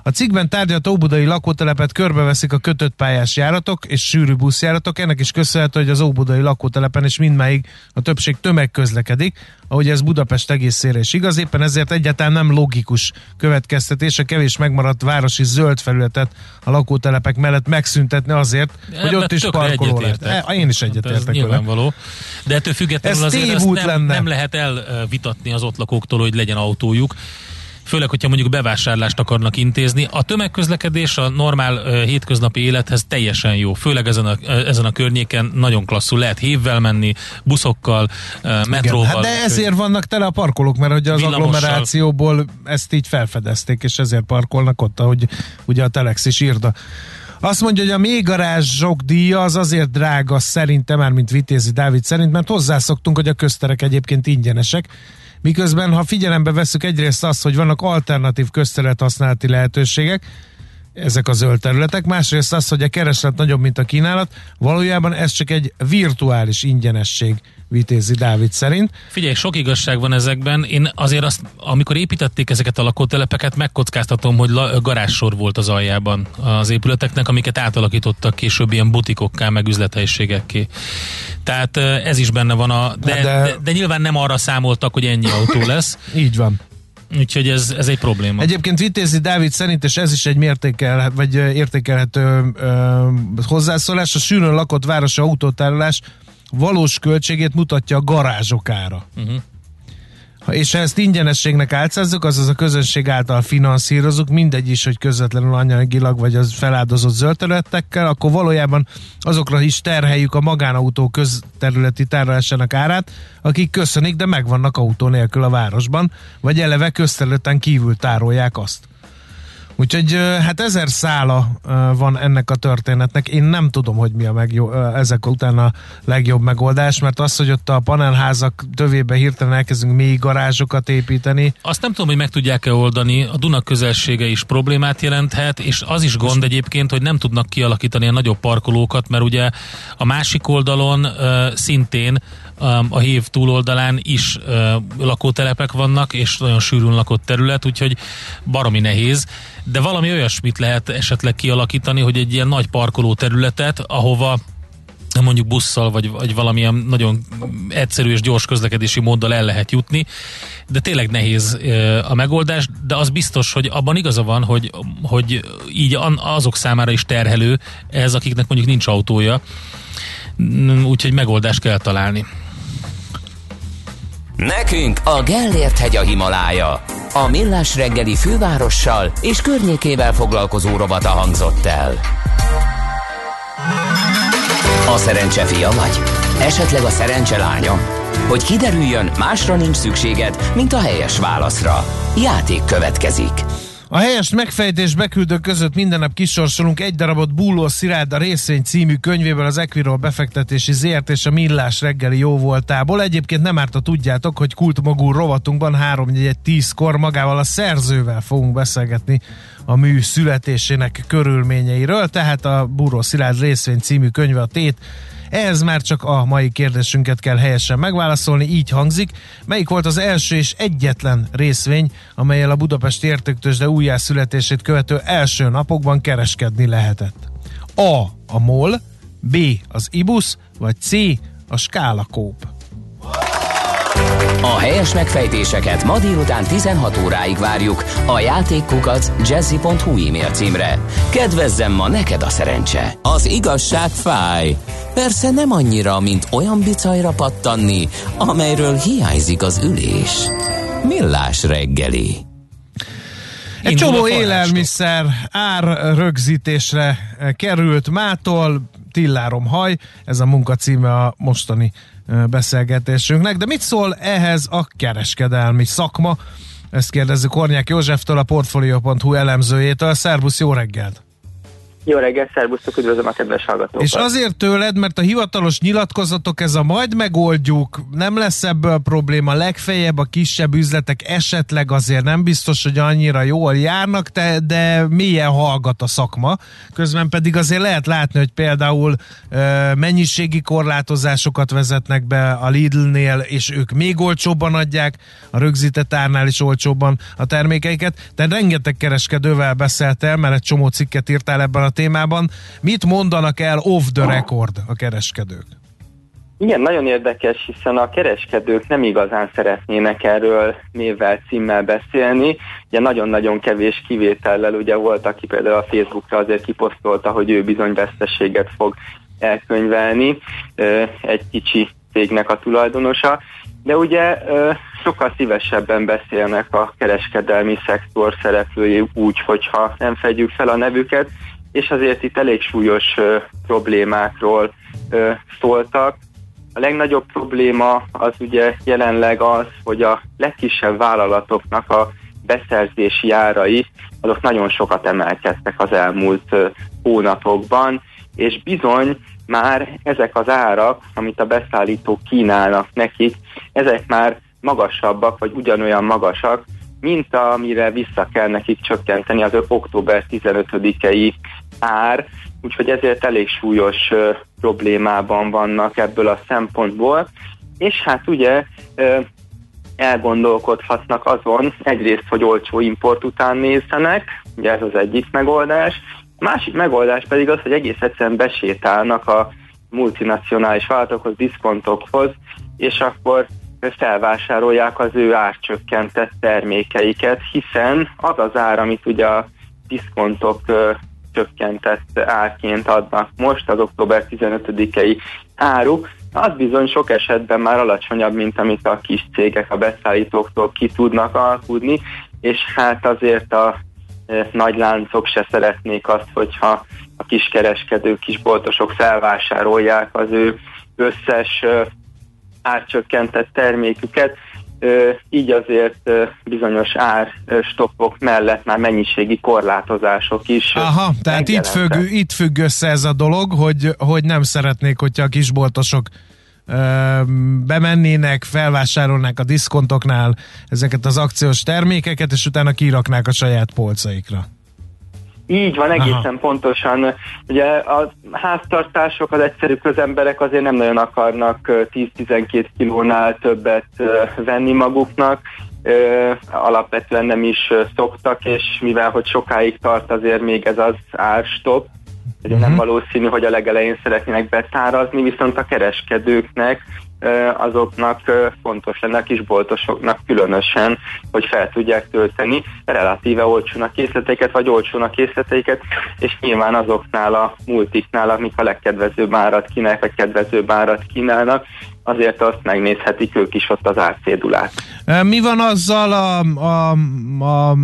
a cikkben tárgyalt Óbudai lakótelepet körbeveszik a kötött pályás járatok és sűrű buszjáratok. Ennek is köszönhető, hogy az Óbudai lakótelepen is mindmáig a többség tömeg közlekedik, ahogy ez Budapest egészére is igaz. Éppen ezért egyáltalán nem logikus következtetés a kevés megmaradt városi zöld felületet a lakótelepek mellett megszüntetni azért, De hogy ott is parkoló lehet. E, én is egyetértek hát nyilvánvaló. De ettől függetlenül ez azért ezt nem, lenne. nem lehet elvitatni az ott lakóktól, hogy legyen autójuk főleg, hogyha mondjuk bevásárlást akarnak intézni. A tömegközlekedés a normál hétköznapi élethez teljesen jó, főleg ezen a, ezen a környéken nagyon klasszul lehet hívvel menni, buszokkal, metróval. Igen, hát de ezért vannak tele a parkolók, mert hogy az agglomerációból ezt így felfedezték, és ezért parkolnak ott, ahogy ugye a Telex is írta. Azt mondja, hogy a mélygarázsok díja az azért drága szerintem, már mint Vitézi Dávid szerint, mert hozzászoktunk, hogy a közterek egyébként ingyenesek, Miközben, ha figyelembe veszük egyrészt azt, hogy vannak alternatív közterület használati lehetőségek, ezek a zöld területek, másrészt az, hogy a kereslet nagyobb, mint a kínálat, valójában ez csak egy virtuális ingyenesség Vitézi Dávid szerint. Figyelj, sok igazság van ezekben. Én azért azt, amikor építették ezeket a lakótelepeket, megkockáztatom, hogy la, garázsor volt az aljában az épületeknek, amiket átalakítottak később ilyen butikokká, meg üzlethelyiségekké. Tehát ez is benne van a... De, de, de, de nyilván nem arra számoltak, hogy ennyi autó lesz. Így van. Úgyhogy ez, ez egy probléma. Egyébként Vitézi Dávid szerint, és ez is egy mértékel, vagy értékelhető ö, hozzászólás, a sűrűn lakott városi autótárolás valós költségét mutatja a garázsok ára. Uh-huh. És ha ezt ingyenességnek álcázzuk, azaz a közönség által finanszírozunk, mindegy is, hogy közvetlenül anyagilag vagy az feláldozott zöld területekkel, akkor valójában azokra is terheljük a magánautó közterületi tárolásának árát, akik köszönik, de megvannak autó nélkül a városban, vagy eleve közterületen kívül tárolják azt. Úgyhogy hát ezer szála van ennek a történetnek. Én nem tudom, hogy mi a megjó, ezek után a legjobb megoldás, mert az, hogy ott a panelházak tövébe hirtelen elkezdünk mély garázsokat építeni. Azt nem tudom, hogy meg tudják-e oldani. A Duna közelsége is problémát jelenthet, és az is gond egyébként, hogy nem tudnak kialakítani a nagyobb parkolókat, mert ugye a másik oldalon szintén a hív túloldalán is uh, lakótelepek vannak, és nagyon sűrűn lakott terület, úgyhogy baromi nehéz, de valami olyasmit lehet esetleg kialakítani, hogy egy ilyen nagy parkoló területet, ahova mondjuk busszal, vagy, vagy valamilyen nagyon egyszerű és gyors közlekedési móddal el lehet jutni, de tényleg nehéz a megoldás, de az biztos, hogy abban igaza van, hogy, hogy így azok számára is terhelő ez, akiknek mondjuk nincs autója, úgyhogy megoldást kell találni. Nekünk a Gellért hegy a Himalája. A Millás reggeli fővárossal és környékével foglalkozó robata hangzott el. A szerencse fia vagy? Esetleg a szerencse lánya? Hogy kiderüljön, másra nincs szükséged, mint a helyes válaszra. Játék következik. A helyes megfejtés beküldők között minden nap kisorsolunk egy darabot Búló Szirád a részvény című könyvéből az Equirol befektetési zért és a Millás reggeli jó voltából. Egyébként nem árt, a tudjátok, hogy kultmagú rovatunkban 3 10 kor magával a szerzővel fogunk beszélgetni a mű születésének körülményeiről, tehát a Búró Szilárd részvény című könyve a tét Ehhez már csak a mai kérdésünket kell helyesen megválaszolni, így hangzik. Melyik volt az első és egyetlen részvény, amelyel a Budapesti Értéktősde újjászületését követő első napokban kereskedni lehetett? A. A MOL, B. Az IBUS, vagy C. A Skála Kóp. A helyes megfejtéseket ma délután 16 óráig várjuk a játékkukac jazzy.hu e-mail címre. Kedvezzem ma neked a szerencse! Az igazság fáj! Persze nem annyira, mint olyan bicajra pattanni, amelyről hiányzik az ülés. Millás reggeli. Egy csomó élelmiszer ár rögzítésre került mától, tillárom haj, ez a munka címe a mostani beszélgetésünknek. De mit szól ehhez a kereskedelmi szakma? Ezt kérdezzük Hornyák Józseftől, a Portfolio.hu elemzőjétől. Szervusz, jó reggelt! Jó reggelt, szervusztok, üdvözlöm a kedves hallgatókat. És azért tőled, mert a hivatalos nyilatkozatok, ez a majd megoldjuk, nem lesz ebből probléma, legfeljebb a kisebb üzletek esetleg azért nem biztos, hogy annyira jól járnak, de, de milyen hallgat a szakma. Közben pedig azért lehet látni, hogy például ö, mennyiségi korlátozásokat vezetnek be a Lidl-nél, és ők még olcsóbban adják, a rögzített árnál is olcsóbban a termékeiket. De rengeteg kereskedővel beszéltél, mert egy csomó cikket írtál ebben a témában. Mit mondanak el off the record a kereskedők? Igen, nagyon érdekes, hiszen a kereskedők nem igazán szeretnének erről névvel, címmel beszélni. Ugye nagyon-nagyon kevés kivétellel ugye volt, aki például a Facebookra azért kiposztolta, hogy ő bizony veszteséget fog elkönyvelni, egy kicsi cégnek a tulajdonosa. De ugye sokkal szívesebben beszélnek a kereskedelmi szektor szereplői úgy, hogyha nem fedjük fel a nevüket, és azért itt elég súlyos problémákról szóltak. A legnagyobb probléma az ugye jelenleg az, hogy a legkisebb vállalatoknak a beszerzési árai azok nagyon sokat emelkedtek az elmúlt hónapokban, és bizony már ezek az árak, amit a beszállítók kínálnak nekik, ezek már magasabbak, vagy ugyanolyan magasak, mint amire vissza kell nekik csökkenteni az október 15-i ár, úgyhogy ezért elég súlyos problémában vannak ebből a szempontból. És hát ugye elgondolkodhatnak azon, egyrészt, hogy olcsó import után nézzenek, ugye ez az egyik megoldás, a másik megoldás pedig az, hogy egész egyszerűen besétálnak a multinacionális vállalatokhoz, diszkontokhoz, és akkor felvásárolják az ő árcsökkentett termékeiket, hiszen az az ár, amit ugye a diszkontok csökkentett árként adnak most, az október 15-i áruk, az bizony sok esetben már alacsonyabb, mint amit a kis cégek a beszállítóktól ki tudnak alkudni, és hát azért a e, nagy láncok se szeretnék azt, hogyha a kiskereskedők, kisboltosok felvásárolják az ő összes e, árcsökkentett terméküket, így azért bizonyos árstoppok mellett már mennyiségi korlátozások is. Aha, tehát itt függ, itt függ össze ez a dolog, hogy, hogy nem szeretnék, hogyha a kisboltosok bemennének, felvásárolnák a diszkontoknál ezeket az akciós termékeket, és utána kiraknák a saját polcaikra. Így van, egészen pontosan. Ugye a háztartások, az egyszerű közemberek azért nem nagyon akarnak ö, 10-12 kilónál többet venni maguknak, alapvetően nem is szoktak, és mivel hogy sokáig tart azért még ez az árstop, ugye nem valószínű, hogy a legelején szeretnének betárazni, viszont a kereskedőknek azoknak fontos lenne a kisboltosoknak különösen, hogy fel tudják tölteni relatíve olcsón a készleteiket, vagy olcsón a készleteiket, és nyilván azoknál a multiknál, amik a legkedvezőbb árat kínálnak, vagy kedvezőbb árat kínálnak, azért azt megnézhetik ők is ott az árcédulát. Mi van azzal a, a, a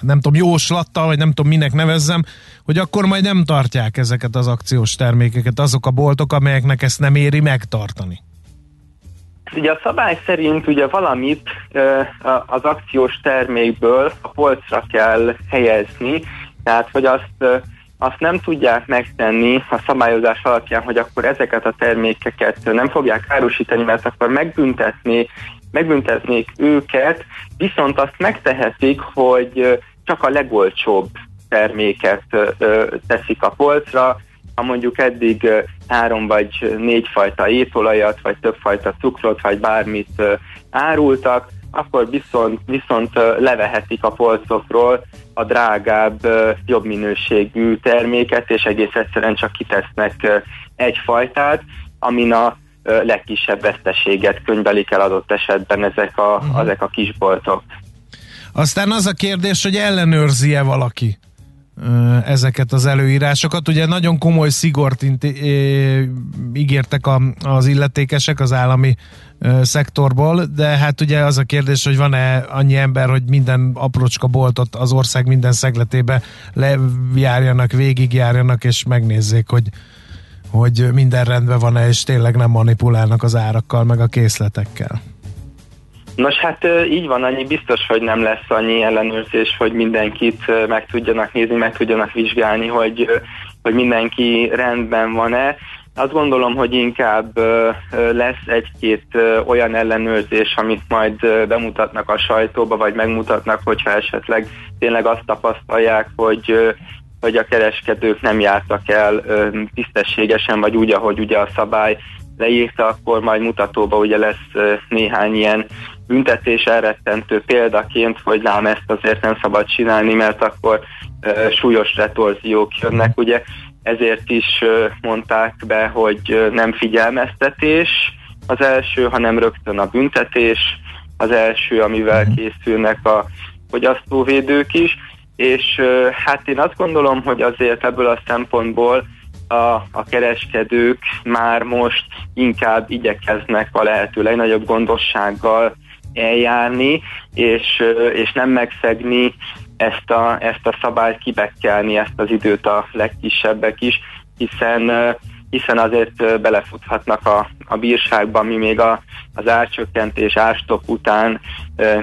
nem tudom, jóslattal, vagy nem tudom, minek nevezzem, hogy akkor majd nem tartják ezeket az akciós termékeket azok a boltok, amelyeknek ezt nem éri megtartani. Ugye a szabály szerint ugye valamit az akciós termékből a polcra kell helyezni, tehát hogy azt, azt nem tudják megtenni a szabályozás alapján, hogy akkor ezeket a termékeket nem fogják árusítani, mert akkor megbüntetni, megbüntetnék őket, viszont azt megtehetik, hogy csak a legolcsóbb terméket teszik a polcra, ha mondjuk eddig három vagy négy fajta étolajat, vagy többfajta cukrot, vagy bármit árultak, akkor viszont, viszont levehetik a polcokról a drágább, jobb minőségű terméket, és egész egyszerűen csak kitesznek egy fajtát, amin a legkisebb veszteséget könyvelik el adott esetben ezek a, uh-huh. ezek a kisboltok. Aztán az a kérdés, hogy ellenőrzi-e valaki ezeket az előírásokat. Ugye nagyon komoly szigort ígértek a, az illetékesek az állami szektorból, de hát ugye az a kérdés, hogy van-e annyi ember, hogy minden aprócska boltot az ország minden szegletébe lejárjanak, végigjárjanak, és megnézzék, hogy, hogy minden rendben van-e, és tényleg nem manipulálnak az árakkal, meg a készletekkel. Nos, hát így van, annyi biztos, hogy nem lesz annyi ellenőrzés, hogy mindenkit meg tudjanak nézni, meg tudjanak vizsgálni, hogy, hogy mindenki rendben van-e. Azt gondolom, hogy inkább lesz egy-két olyan ellenőrzés, amit majd bemutatnak a sajtóba, vagy megmutatnak, hogyha esetleg tényleg azt tapasztalják, hogy hogy a kereskedők nem jártak el tisztességesen, vagy úgy, ahogy ugye a szabály leírta, akkor majd mutatóba ugye lesz néhány ilyen büntetés elrettentő példaként, hogy lám ezt azért nem szabad csinálni, mert akkor súlyos retorziók jönnek, ugye ezért is mondták be, hogy nem figyelmeztetés az első, hanem rögtön a büntetés az első, amivel mhm. készülnek a fogyasztóvédők is, és hát én azt gondolom, hogy azért ebből a szempontból a, a kereskedők már most inkább igyekeznek a lehető legnagyobb gondossággal eljárni, és, és nem megszegni ezt a, ezt a szabályt, kibekkelni ezt az időt a legkisebbek is, hiszen hiszen azért belefuthatnak a, a bírságba, mi még a, az árcsökkentés, árstop után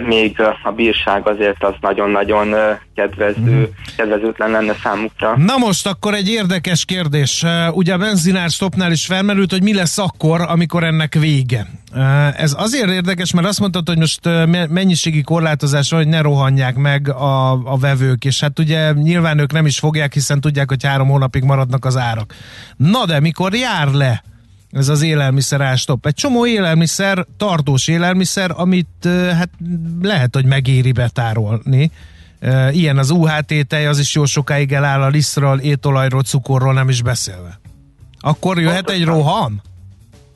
még a bírság azért az nagyon-nagyon kedvező, mm. kedvezőtlen lenne számukra. Na most akkor egy érdekes kérdés. Ugye a benzinár stopnál is felmerült, hogy mi lesz akkor, amikor ennek vége. Ez azért érdekes, mert azt mondtad, hogy most mennyiségi korlátozás hogy ne rohanják meg a, a vevők, és hát ugye nyilván ők nem is fogják, hiszen tudják, hogy három hónapig maradnak az árak. Na de mikor jár le ez az élelmiszer ástop. Egy csomó élelmiszer, tartós élelmiszer, amit hát lehet, hogy megéri betárolni. Ilyen az UHT tej, az is jó sokáig eláll a lisztről, étolajról, cukorról nem is beszélve. Akkor jöhet egy roham?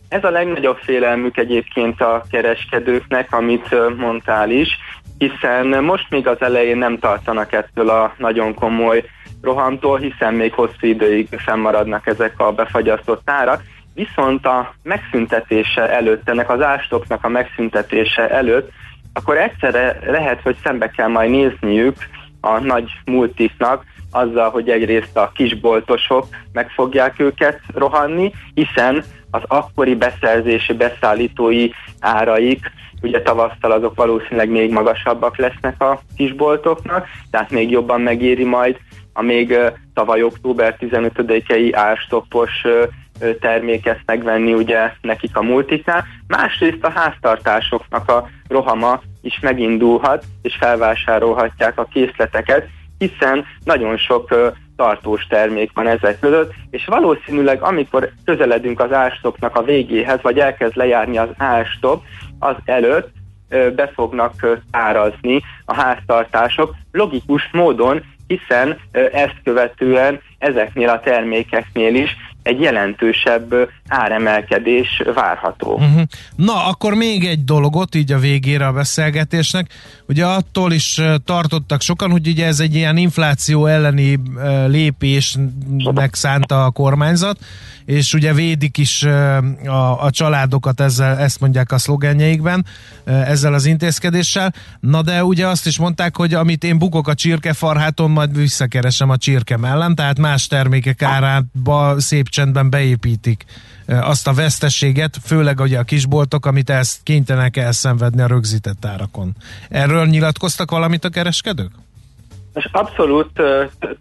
Ez a legnagyobb félelmük egyébként a kereskedőknek, amit mondtál is, hiszen most még az elején nem tartanak ettől a nagyon komoly rohamtól, hiszen még hosszú időig fennmaradnak ezek a befagyasztott árak, viszont a megszüntetése előtt, ennek az ástoknak a megszüntetése előtt, akkor egyszerre lehet, hogy szembe kell majd nézniük a nagy multiknak azzal, hogy egyrészt a kisboltosok meg fogják őket rohanni, hiszen az akkori beszerzési, beszállítói áraik, ugye tavasztal azok valószínűleg még magasabbak lesznek a kisboltoknak, tehát még jobban megéri majd a még tavaly október 15-i árstoppos terméket megvenni ugye nekik a multiknál. Másrészt a háztartásoknak a rohama is megindulhat, és felvásárolhatják a készleteket, hiszen nagyon sok tartós termék van ezek között, és valószínűleg amikor közeledünk az árstopnak a végéhez, vagy elkezd lejárni az árstop, az előtt be fognak árazni a háztartások logikus módon, hiszen ezt követően ezeknél a termékeknél is egy jelentősebb áremelkedés várható. Uh-huh. Na, akkor még egy dologot így a végére a beszélgetésnek. Ugye attól is tartottak sokan, hogy ugye ez egy ilyen infláció elleni lépésnek szánta a kormányzat, és ugye védik is a, a családokat ezzel, ezt mondják a szlogenjeikben, ezzel az intézkedéssel. Na de ugye azt is mondták, hogy amit én bukok a csirkefarháton, majd visszakeresem a csirke mellem, tehát más termékek árába szép csendben beépítik azt a veszteséget, főleg ugye a kisboltok, amit ezt kénytelenek elszenvedni a rögzített árakon. Erről nyilatkoztak valamit a kereskedők? És abszolút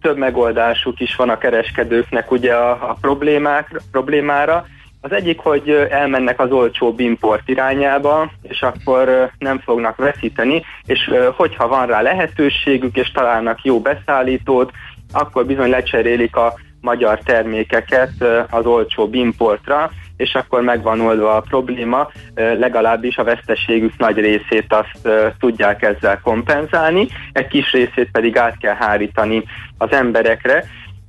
több megoldásuk is van a kereskedőknek ugye a, a problémák, problémára. Az egyik, hogy elmennek az olcsóbb import irányába, és akkor nem fognak veszíteni, és hogyha van rá lehetőségük, és találnak jó beszállítót, akkor bizony lecserélik a magyar termékeket az olcsóbb importra, és akkor megvan oldva a probléma, legalábbis a veszteségük nagy részét azt tudják ezzel kompenzálni, egy kis részét pedig át kell hárítani az emberekre.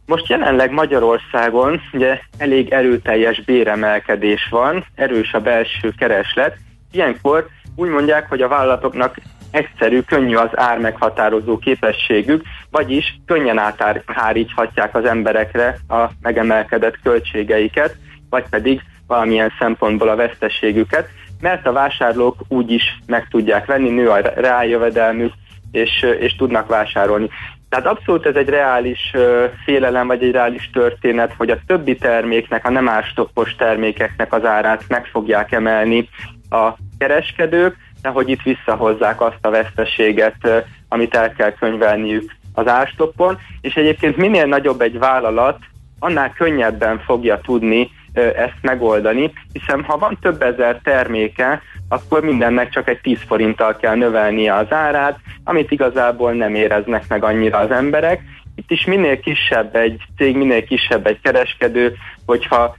Most jelenleg Magyarországon ugye elég erőteljes béremelkedés van, erős a belső kereslet. Ilyenkor úgy mondják, hogy a vállalatoknak egyszerű, könnyű az ár meghatározó képességük, vagyis könnyen átháríthatják az emberekre a megemelkedett költségeiket, vagy pedig valamilyen szempontból a veszteségüket, mert a vásárlók úgy is meg tudják venni, nő a reáljövedelmük, és, és tudnak vásárolni. Tehát abszolút ez egy reális félelem, vagy egy reális történet, hogy a többi terméknek, a nem árstoppos termékeknek az árát meg fogják emelni a kereskedők, de hogy itt visszahozzák azt a veszteséget, amit el kell könyvelniük az árstoppon, és egyébként minél nagyobb egy vállalat, annál könnyebben fogja tudni ezt megoldani, hiszen ha van több ezer terméke, akkor mindennek csak egy 10 forinttal kell növelnie az árát, amit igazából nem éreznek meg annyira az emberek. Itt is minél kisebb egy cég, minél kisebb egy kereskedő, hogyha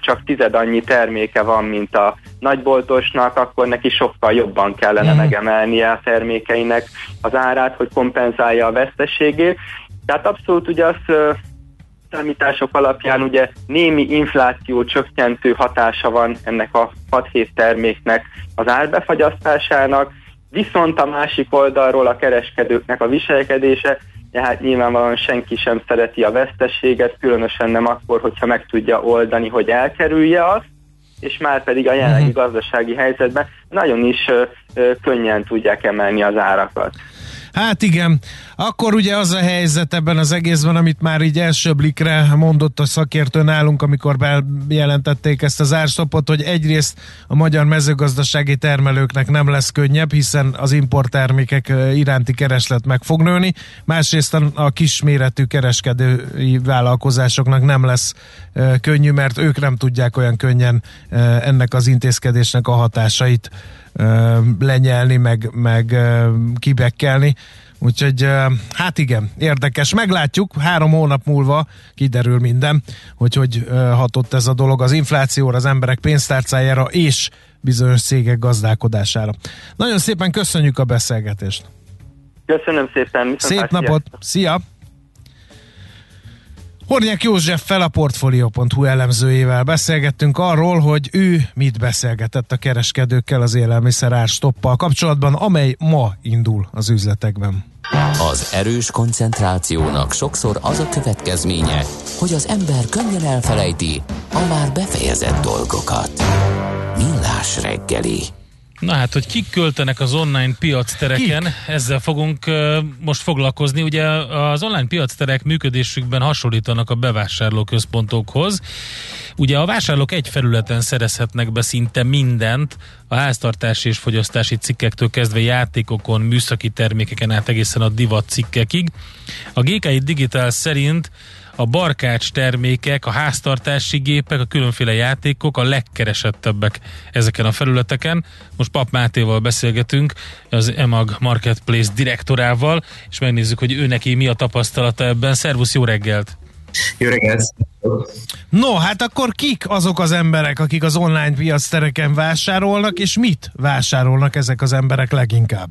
csak tized annyi terméke van, mint a nagyboltosnak, akkor neki sokkal jobban kellene mm. megemelnie a termékeinek az árát, hogy kompenzálja a veszteségét. Tehát abszolút ugye azt számítások alapján ugye némi infláció csökkentő hatása van ennek a 6-7 terméknek az árbefagyasztásának, viszont a másik oldalról a kereskedőknek a viselkedése, hát nyilvánvalóan senki sem szereti a veszteséget, különösen nem akkor, hogyha meg tudja oldani, hogy elkerülje azt, és már pedig a jelenlegi mhm. gazdasági helyzetben nagyon is ö, ö, könnyen tudják emelni az árakat. Hát igen, akkor ugye az a helyzet ebben az egészben, amit már így első blikre mondott a szakértő nálunk, amikor bejelentették ezt az árstopot, hogy egyrészt a magyar mezőgazdasági termelőknek nem lesz könnyebb, hiszen az importtermékek iránti kereslet meg fog nőni, másrészt a kisméretű kereskedői vállalkozásoknak nem lesz könnyű, mert ők nem tudják olyan könnyen ennek az intézkedésnek a hatásait lenyelni, meg, meg kibekkelni. Úgyhogy hát igen, érdekes. Meglátjuk, három hónap múlva kiderül minden, hogy hogy hatott ez a dolog az inflációra, az emberek pénztárcájára és bizonyos cégek gazdálkodására. Nagyon szépen köszönjük a beszélgetést. Köszönöm szépen. Szép napot. Szia. Hornyák Józseffel a Portfolio.hu elemzőjével beszélgettünk arról, hogy ő mit beszélgetett a kereskedőkkel az élelmiszer árstoppal kapcsolatban, amely ma indul az üzletekben. Az erős koncentrációnak sokszor az a következménye, hogy az ember könnyen elfelejti a már befejezett dolgokat. Millás reggeli. Na hát, hogy kik költenek az online piac tereken, kik? ezzel fogunk uh, most foglalkozni. Ugye az online piac terek működésükben hasonlítanak a bevásárlóközpontokhoz. Ugye a vásárlók egy felületen szerezhetnek be szinte mindent, a háztartási és fogyasztási cikkektől kezdve játékokon, műszaki termékeken át egészen a divat cikkekig. A GKI Digital szerint a barkács termékek, a háztartási gépek, a különféle játékok a legkeresettebbek ezeken a felületeken. Most Pap Mátéval beszélgetünk, az EMAG Marketplace direktorával, és megnézzük, hogy ő neki mi a tapasztalata ebben. Szervusz, jó reggelt! Jó reggelt! No, hát akkor kik azok az emberek, akik az online piac tereken vásárolnak, és mit vásárolnak ezek az emberek leginkább?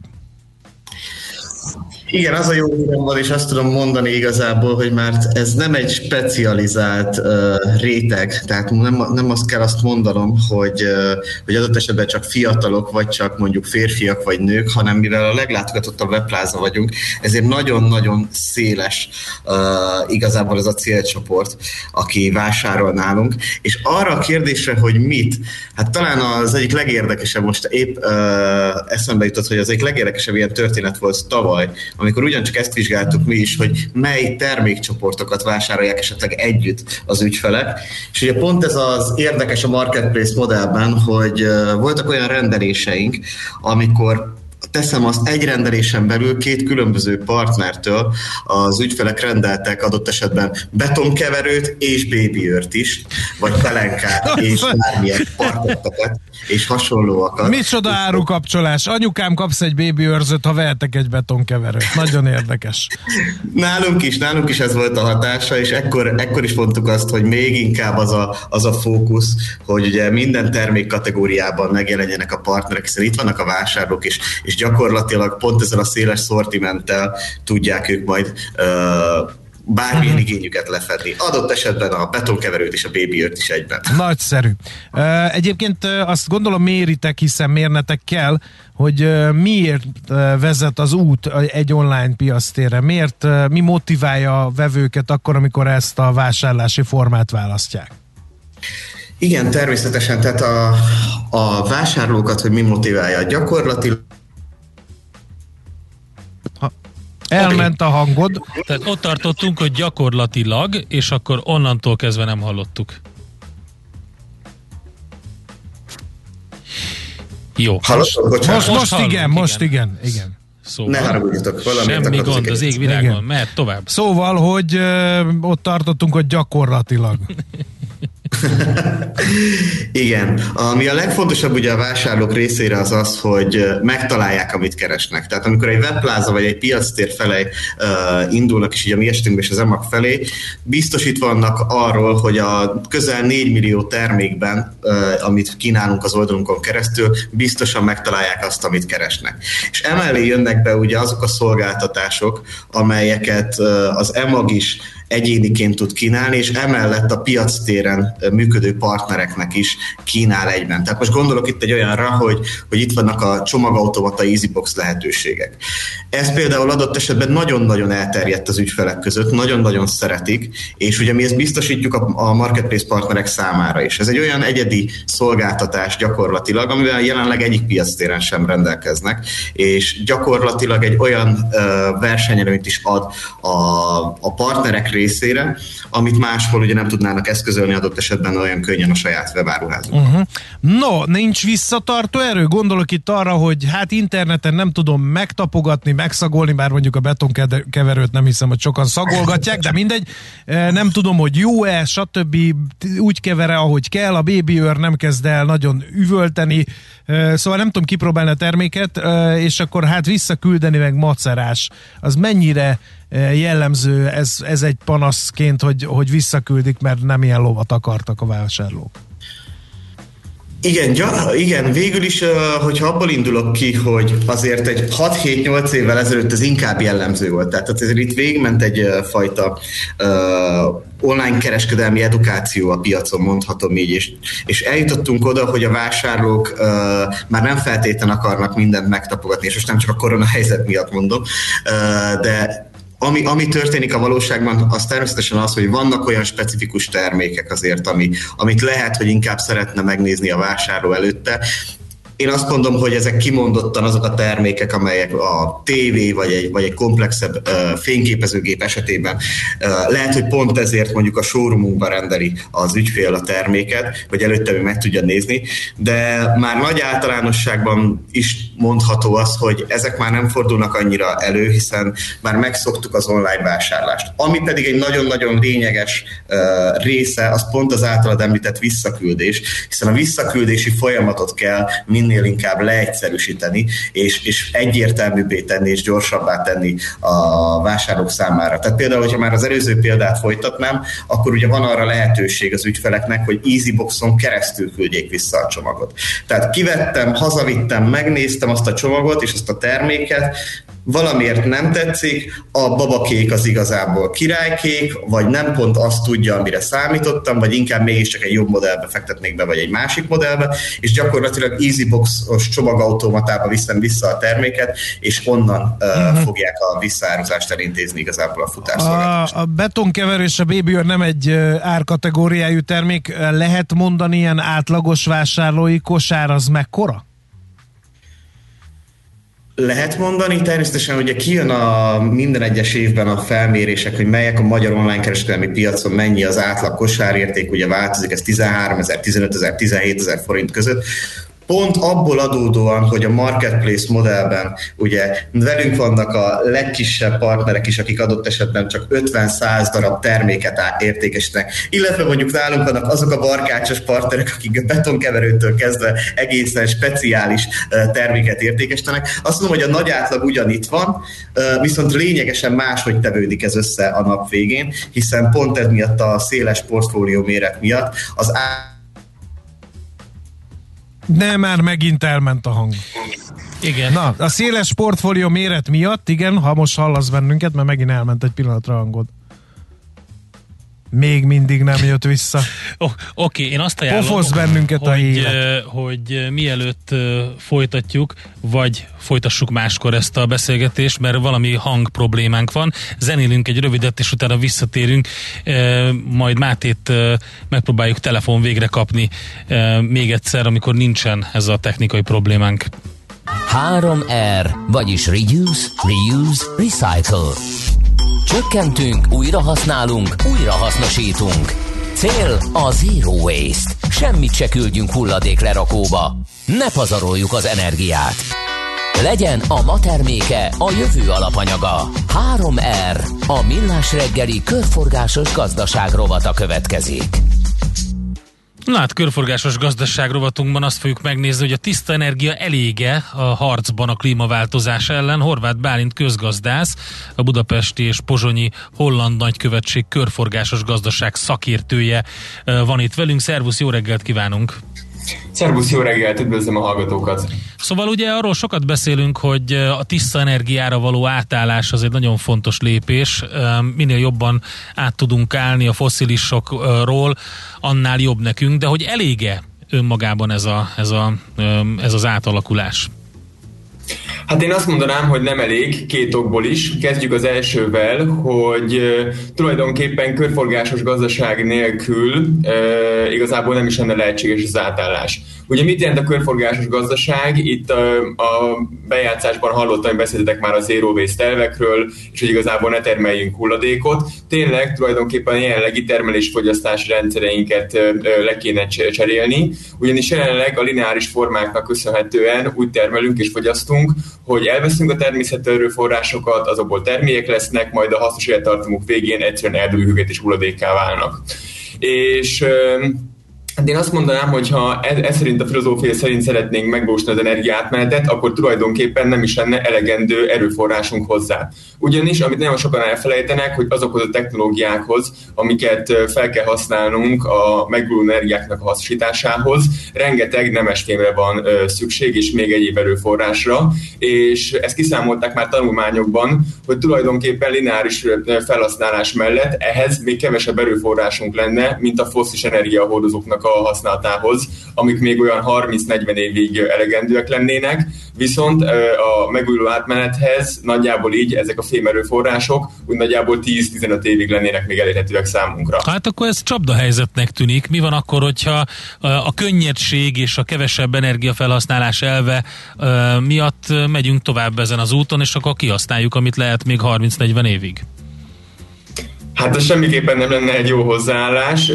Igen, az a jó hírem van, és azt tudom mondani igazából, hogy már ez nem egy specializált uh, réteg, tehát nem, nem azt kell azt mondanom, hogy, uh, hogy adott esetben csak fiatalok, vagy csak mondjuk férfiak, vagy nők, hanem mivel a leglátogatottabb webpláza vagyunk, ezért nagyon-nagyon széles uh, igazából ez a célcsoport, aki vásárol nálunk, és arra a kérdésre, hogy mit, hát talán az egyik legérdekesebb, most épp uh, eszembe jutott, hogy az egyik legérdekesebb ilyen történet volt tavaly, amikor ugyancsak ezt vizsgáltuk mi is, hogy mely termékcsoportokat vásárolják esetleg együtt az ügyfelek. És ugye pont ez az érdekes a marketplace modellben, hogy voltak olyan rendeléseink, amikor teszem azt egy rendelésen belül két különböző partnertől az ügyfelek rendeltek adott esetben betonkeverőt és babyört is, vagy pelenkát *laughs* és bármilyen parketteket és hasonlóakat. Micsoda árukapcsolás. Anyukám kapsz egy babyőrzőt, ha vehetek egy betonkeverőt. Nagyon érdekes. Nálunk is, nálunk is ez volt a hatása, és ekkor, ekkor is mondtuk azt, hogy még inkább az a, az a fókusz, hogy ugye minden termék kategóriában megjelenjenek a partnerek, hiszen itt vannak a vásárlók, és, és gyakorlatilag pont ezzel a széles szortimenttel tudják ők majd uh, bármilyen uh-huh. igényüket lefedni. Adott esetben a betonkeverőt és a babyört is egyben. Nagyszerű. Egyébként azt gondolom méritek, hiszen mérnetek kell, hogy miért vezet az út egy online piasztérre, miért, mi motiválja a vevőket akkor, amikor ezt a vásárlási formát választják? Igen, természetesen, tehát a, a vásárlókat, hogy mi motiválja gyakorlatilag Elment a hangod. Tehát ott tartottunk, hogy gyakorlatilag, és akkor onnantól kezdve nem hallottuk. Jó. Hallottok? Most, most, most hallunk, igen, most igen, igen. Szóval, ne haragudjatok, Semmi gond az égvilágon, mehet tovább. Szóval, hogy ö, ott tartottunk, hogy gyakorlatilag. *laughs* Igen. Ami a legfontosabb ugye a vásárlók részére az az, hogy megtalálják, amit keresnek. Tehát amikor egy webpláza vagy egy piactér felé uh, indulnak, és ugye a mi esetünkben is az EMAG felé, biztosítva vannak arról, hogy a közel 4 millió termékben, uh, amit kínálunk az oldalunkon keresztül, biztosan megtalálják azt, amit keresnek. És emellé jönnek be ugye azok a szolgáltatások, amelyeket uh, az EMAG is egyéniként tud kínálni, és emellett a piac téren működő partnereknek is kínál egyben. Tehát most gondolok itt egy olyanra, hogy, hogy itt vannak a csomagautomata EasyBox lehetőségek. Ez például adott esetben nagyon-nagyon elterjedt az ügyfelek között, nagyon-nagyon szeretik, és ugye mi ezt biztosítjuk a, marketplace partnerek számára is. Ez egy olyan egyedi szolgáltatás gyakorlatilag, amivel jelenleg egyik piac téren sem rendelkeznek, és gyakorlatilag egy olyan uh, versenyelőnyt is ad a, a partnerek részére, amit máshol ugye nem tudnának eszközölni adott esetben olyan könnyen a saját webáruházukban. Uh-huh. No, nincs visszatartó erő? Gondolok itt arra, hogy hát interneten nem tudom megtapogatni, megszagolni, bár mondjuk a betonkeverőt nem hiszem, hogy sokan szagolgatják, de mindegy. E, nem tudom, hogy jó-e, stb. úgy kevere, ahogy kell, a baby őr nem kezd el nagyon üvölteni, e, szóval nem tudom kipróbálni a terméket, e, és akkor hát visszaküldeni meg macerás. Az mennyire jellemző ez, ez egy panaszként, hogy, hogy visszaküldik, mert nem ilyen lovat akartak a vásárlók. Igen, ja, igen, végül is, hogyha abból indulok ki, hogy azért egy 6-7-8 évvel ezelőtt ez inkább jellemző volt. Tehát azért itt végigment egy fajta uh, online kereskedelmi edukáció a piacon, mondhatom így, és, és eljutottunk oda, hogy a vásárlók uh, már nem feltétlenül akarnak mindent megtapogatni, és most nem csak a korona helyzet miatt mondom, uh, de ami, ami történik a valóságban, az természetesen az, hogy vannak olyan specifikus termékek azért, ami, amit lehet, hogy inkább szeretne megnézni a vásárló előtte, én azt mondom, hogy ezek kimondottan azok a termékek, amelyek a TV vagy egy, vagy egy komplexebb uh, fényképezőgép esetében uh, lehet, hogy pont ezért mondjuk a showroomunkban rendeli az ügyfél a terméket, hogy előtte ő meg tudja nézni, de már nagy általánosságban is mondható az, hogy ezek már nem fordulnak annyira elő, hiszen már megszoktuk az online vásárlást. Ami pedig egy nagyon-nagyon lényeges uh, része, az pont az általad említett visszaküldés, hiszen a visszaküldési folyamatot kell mind minél inkább leegyszerűsíteni, és, és egyértelműbbé tenni, és gyorsabbá tenni a vásárlók számára. Tehát például, hogyha már az előző példát folytatnám, akkor ugye van arra lehetőség az ügyfeleknek, hogy EasyBoxon keresztül küldjék vissza a csomagot. Tehát kivettem, hazavittem, megnéztem azt a csomagot és azt a terméket, valamiért nem tetszik, a babakék az igazából királykék, vagy nem pont azt tudja, amire számítottam, vagy inkább mégiscsak egy jobb modellbe fektetnék be, vagy egy másik modellbe, és gyakorlatilag EasyBox-os csomagautomatába viszem vissza a terméket, és onnan uh-huh. fogják a visszáruzást elintézni igazából a futásszolgáltatást. A, a betonkeverő és a baby nem egy árkategóriájú termék. Lehet mondani ilyen átlagos vásárlói kosár az mekkora? Lehet mondani, természetesen ugye kijön a minden egyes évben a felmérések, hogy melyek a magyar online kereskedelmi piacon mennyi az átlag kosárérték, ugye változik, ez 13 ezer, 15 ezer, 17 ezer forint között. Pont abból adódóan, hogy a marketplace modellben ugye velünk vannak a legkisebb partnerek is, akik adott esetben csak 50-100 darab terméket értékesítenek, illetve mondjuk nálunk vannak azok a barkácsos partnerek, akik a betonkeverőtől kezdve egészen speciális terméket értékesítenek. Azt mondom, hogy a nagy átlag ugyanitt van, viszont lényegesen máshogy tevődik ez össze a nap végén, hiszen pont ez miatt a széles portfólió méret miatt az á- de már megint elment a hang. Igen. Na, a széles portfólió méret miatt, igen, ha most hallasz bennünket, mert megint elment egy pillanatra hangod. Még mindig nem jött vissza. *laughs* Oh, Oké, okay, én azt ajánlom, Pofosz bennünket hogy, a élet. hogy eh, mielőtt folytatjuk, vagy folytassuk máskor ezt a beszélgetést, mert valami hang problémánk van. Zenélünk egy rövidet, és utána visszatérünk, majd Mátét megpróbáljuk telefon végre kapni még egyszer, amikor nincsen ez a technikai problémánk. 3R, vagyis Reduce, Reuse, Recycle. Csökkentünk, újra használunk, újra hasznosítunk. Cél a Zero Waste. Semmit se küldjünk hulladék lerakóba. Ne pazaroljuk az energiát. Legyen a ma terméke a jövő alapanyaga. 3R. A millás reggeli körforgásos gazdaság rovata következik. Na hát körforgásos gazdaság rovatunkban azt fogjuk megnézni, hogy a tiszta energia elége a harcban a klímaváltozás ellen. Horváth Bálint közgazdász, a budapesti és pozsonyi holland nagykövetség körforgásos gazdaság szakértője ö, van itt velünk. Szervusz, jó reggelt kívánunk! Szervusz, jó reggelt, üdvözlöm a hallgatókat! Szóval ugye arról sokat beszélünk, hogy a tiszta energiára való átállás az egy nagyon fontos lépés. Minél jobban át tudunk állni a foszilisokról, annál jobb nekünk, de hogy elége önmagában ez, a, ez, a, ez az átalakulás? Hát én azt mondanám, hogy nem elég, két okból is. Kezdjük az elsővel, hogy tulajdonképpen körforgásos gazdaság nélkül igazából nem is lenne lehetséges az átállás. Ugye mit jelent a körforgásos gazdaság? Itt a, a bejátszásban hallottam, hogy beszéltetek már a zero waste elvekről, és hogy igazából ne termeljünk hulladékot. Tényleg tulajdonképpen a jelenlegi termelés-fogyasztási rendszereinket le kéne cserélni, ugyanis jelenleg a lineáris formáknak köszönhetően úgy termelünk és fogyasztunk, hogy elveszünk a természeti erőforrásokat, azokból termékek lesznek, majd a hasznos élettartamuk végén egyszerűen eldőlőket és hulladékká válnak. És Hát én azt mondanám, hogy ha ez, ez szerint a filozófia szerint szeretnénk megvalósítani az energiátmenetet, akkor tulajdonképpen nem is lenne elegendő erőforrásunk hozzá. Ugyanis, amit nagyon sokan elfelejtenek, hogy azokhoz a technológiákhoz, amiket fel kell használnunk a megújuló energiáknak a hasznosításához, rengeteg nemesfémre van szükség, és még egyéb erőforrásra, és ezt kiszámolták már tanulmányokban, hogy tulajdonképpen lineáris felhasználás mellett ehhez még kevesebb erőforrásunk lenne, mint a fosszilis energiahordozóknak a használatához, amik még olyan 30-40 évig elegendőek lennének, viszont a megújuló átmenethez nagyjából így ezek a fémerőforrások úgy nagyjából 10-15 évig lennének még elérhetőek számunkra. Hát akkor ez csapda helyzetnek tűnik. Mi van akkor, hogyha a könnyedség és a kevesebb energiafelhasználás elve miatt megyünk tovább ezen az úton, és akkor kihasználjuk, amit lehet még 30-40 évig? Hát ez semmiképpen nem lenne egy jó hozzáállás,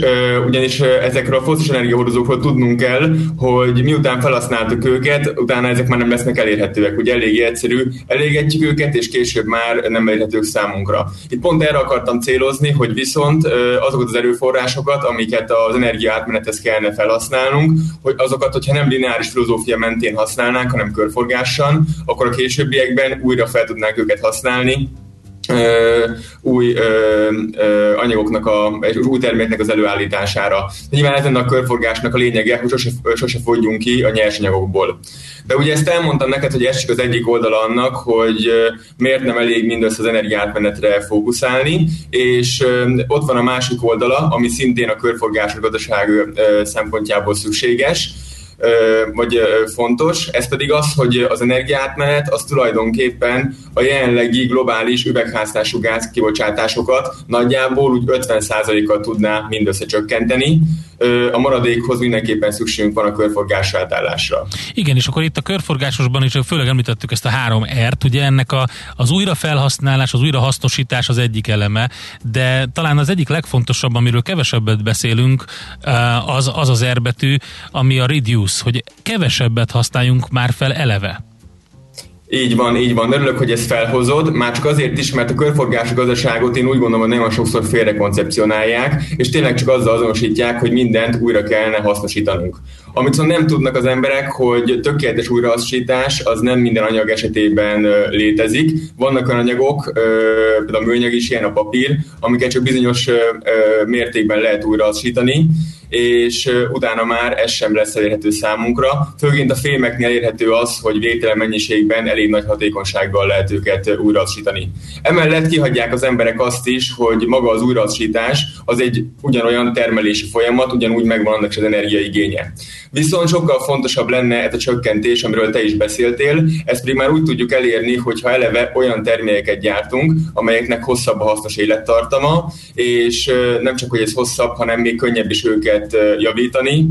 ugyanis ezekről a foszilis energiahordozókról tudnunk kell, hogy miután felhasználtuk őket, utána ezek már nem lesznek elérhetőek. Ugye elég egyszerű, elégetjük őket, és később már nem elérhetők számunkra. Itt pont erre akartam célozni, hogy viszont azokat az erőforrásokat, amiket az energia átmenethez kellene felhasználnunk, hogy azokat, hogyha nem lineáris filozófia mentén használnánk, hanem körforgással, akkor a későbbiekben újra fel tudnánk őket használni, új anyagoknak, a, egy új terméknek az előállítására. Nyilván ezen a körforgásnak a lényege, hogy sose, sose fogyjunk ki a nyersanyagokból. De ugye ezt elmondtam neked, hogy ez csak az egyik oldala annak, hogy miért nem elég mindössze az energiátmenetre fókuszálni, és ott van a másik oldala, ami szintén a körforgásos gazdaság szempontjából szükséges, vagy fontos, ez pedig az, hogy az energiátmenet az tulajdonképpen a jelenlegi globális üvegháztású gáz kibocsátásokat nagyjából úgy 50%-kal tudná mindössze csökkenteni, a maradékhoz mindenképpen szükségünk van a körforgás átállásra. Igen, és akkor itt a körforgásosban is főleg említettük ezt a három R-t, ugye ennek a, az újrafelhasználás, az újrahasznosítás az egyik eleme, de talán az egyik legfontosabb, amiről kevesebbet beszélünk, az az, az R betű, ami a reduce, hogy kevesebbet használjunk már fel eleve. Így van, így van. Örülök, hogy ezt felhozod, már csak azért is, mert a körforgás gazdaságot én úgy gondolom, hogy nagyon sokszor félre koncepcionálják, és tényleg csak azzal azonosítják, hogy mindent újra kellene hasznosítanunk. Amit szóval nem tudnak az emberek, hogy tökéletes újrahasznosítás az nem minden anyag esetében létezik. Vannak olyan anyagok, például a műanyag is ilyen a papír, amiket csak bizonyos mértékben lehet újrahasznosítani, és utána már ez sem lesz elérhető számunkra. Főként a fémeknél elérhető az, hogy végtelen mennyiségben elég nagy hatékonysággal lehet őket újrahasznosítani. Emellett kihagyják az emberek azt is, hogy maga az újrahasznosítás az egy ugyanolyan termelési folyamat, ugyanúgy megvan annak az energiaigénye. Viszont sokkal fontosabb lenne ez a csökkentés, amiről te is beszéltél, ezt pedig már úgy tudjuk elérni, hogyha eleve olyan termékeket gyártunk, amelyeknek hosszabb a hasznos élettartama, és nem csak, hogy ez hosszabb, hanem még könnyebb is őket javítani,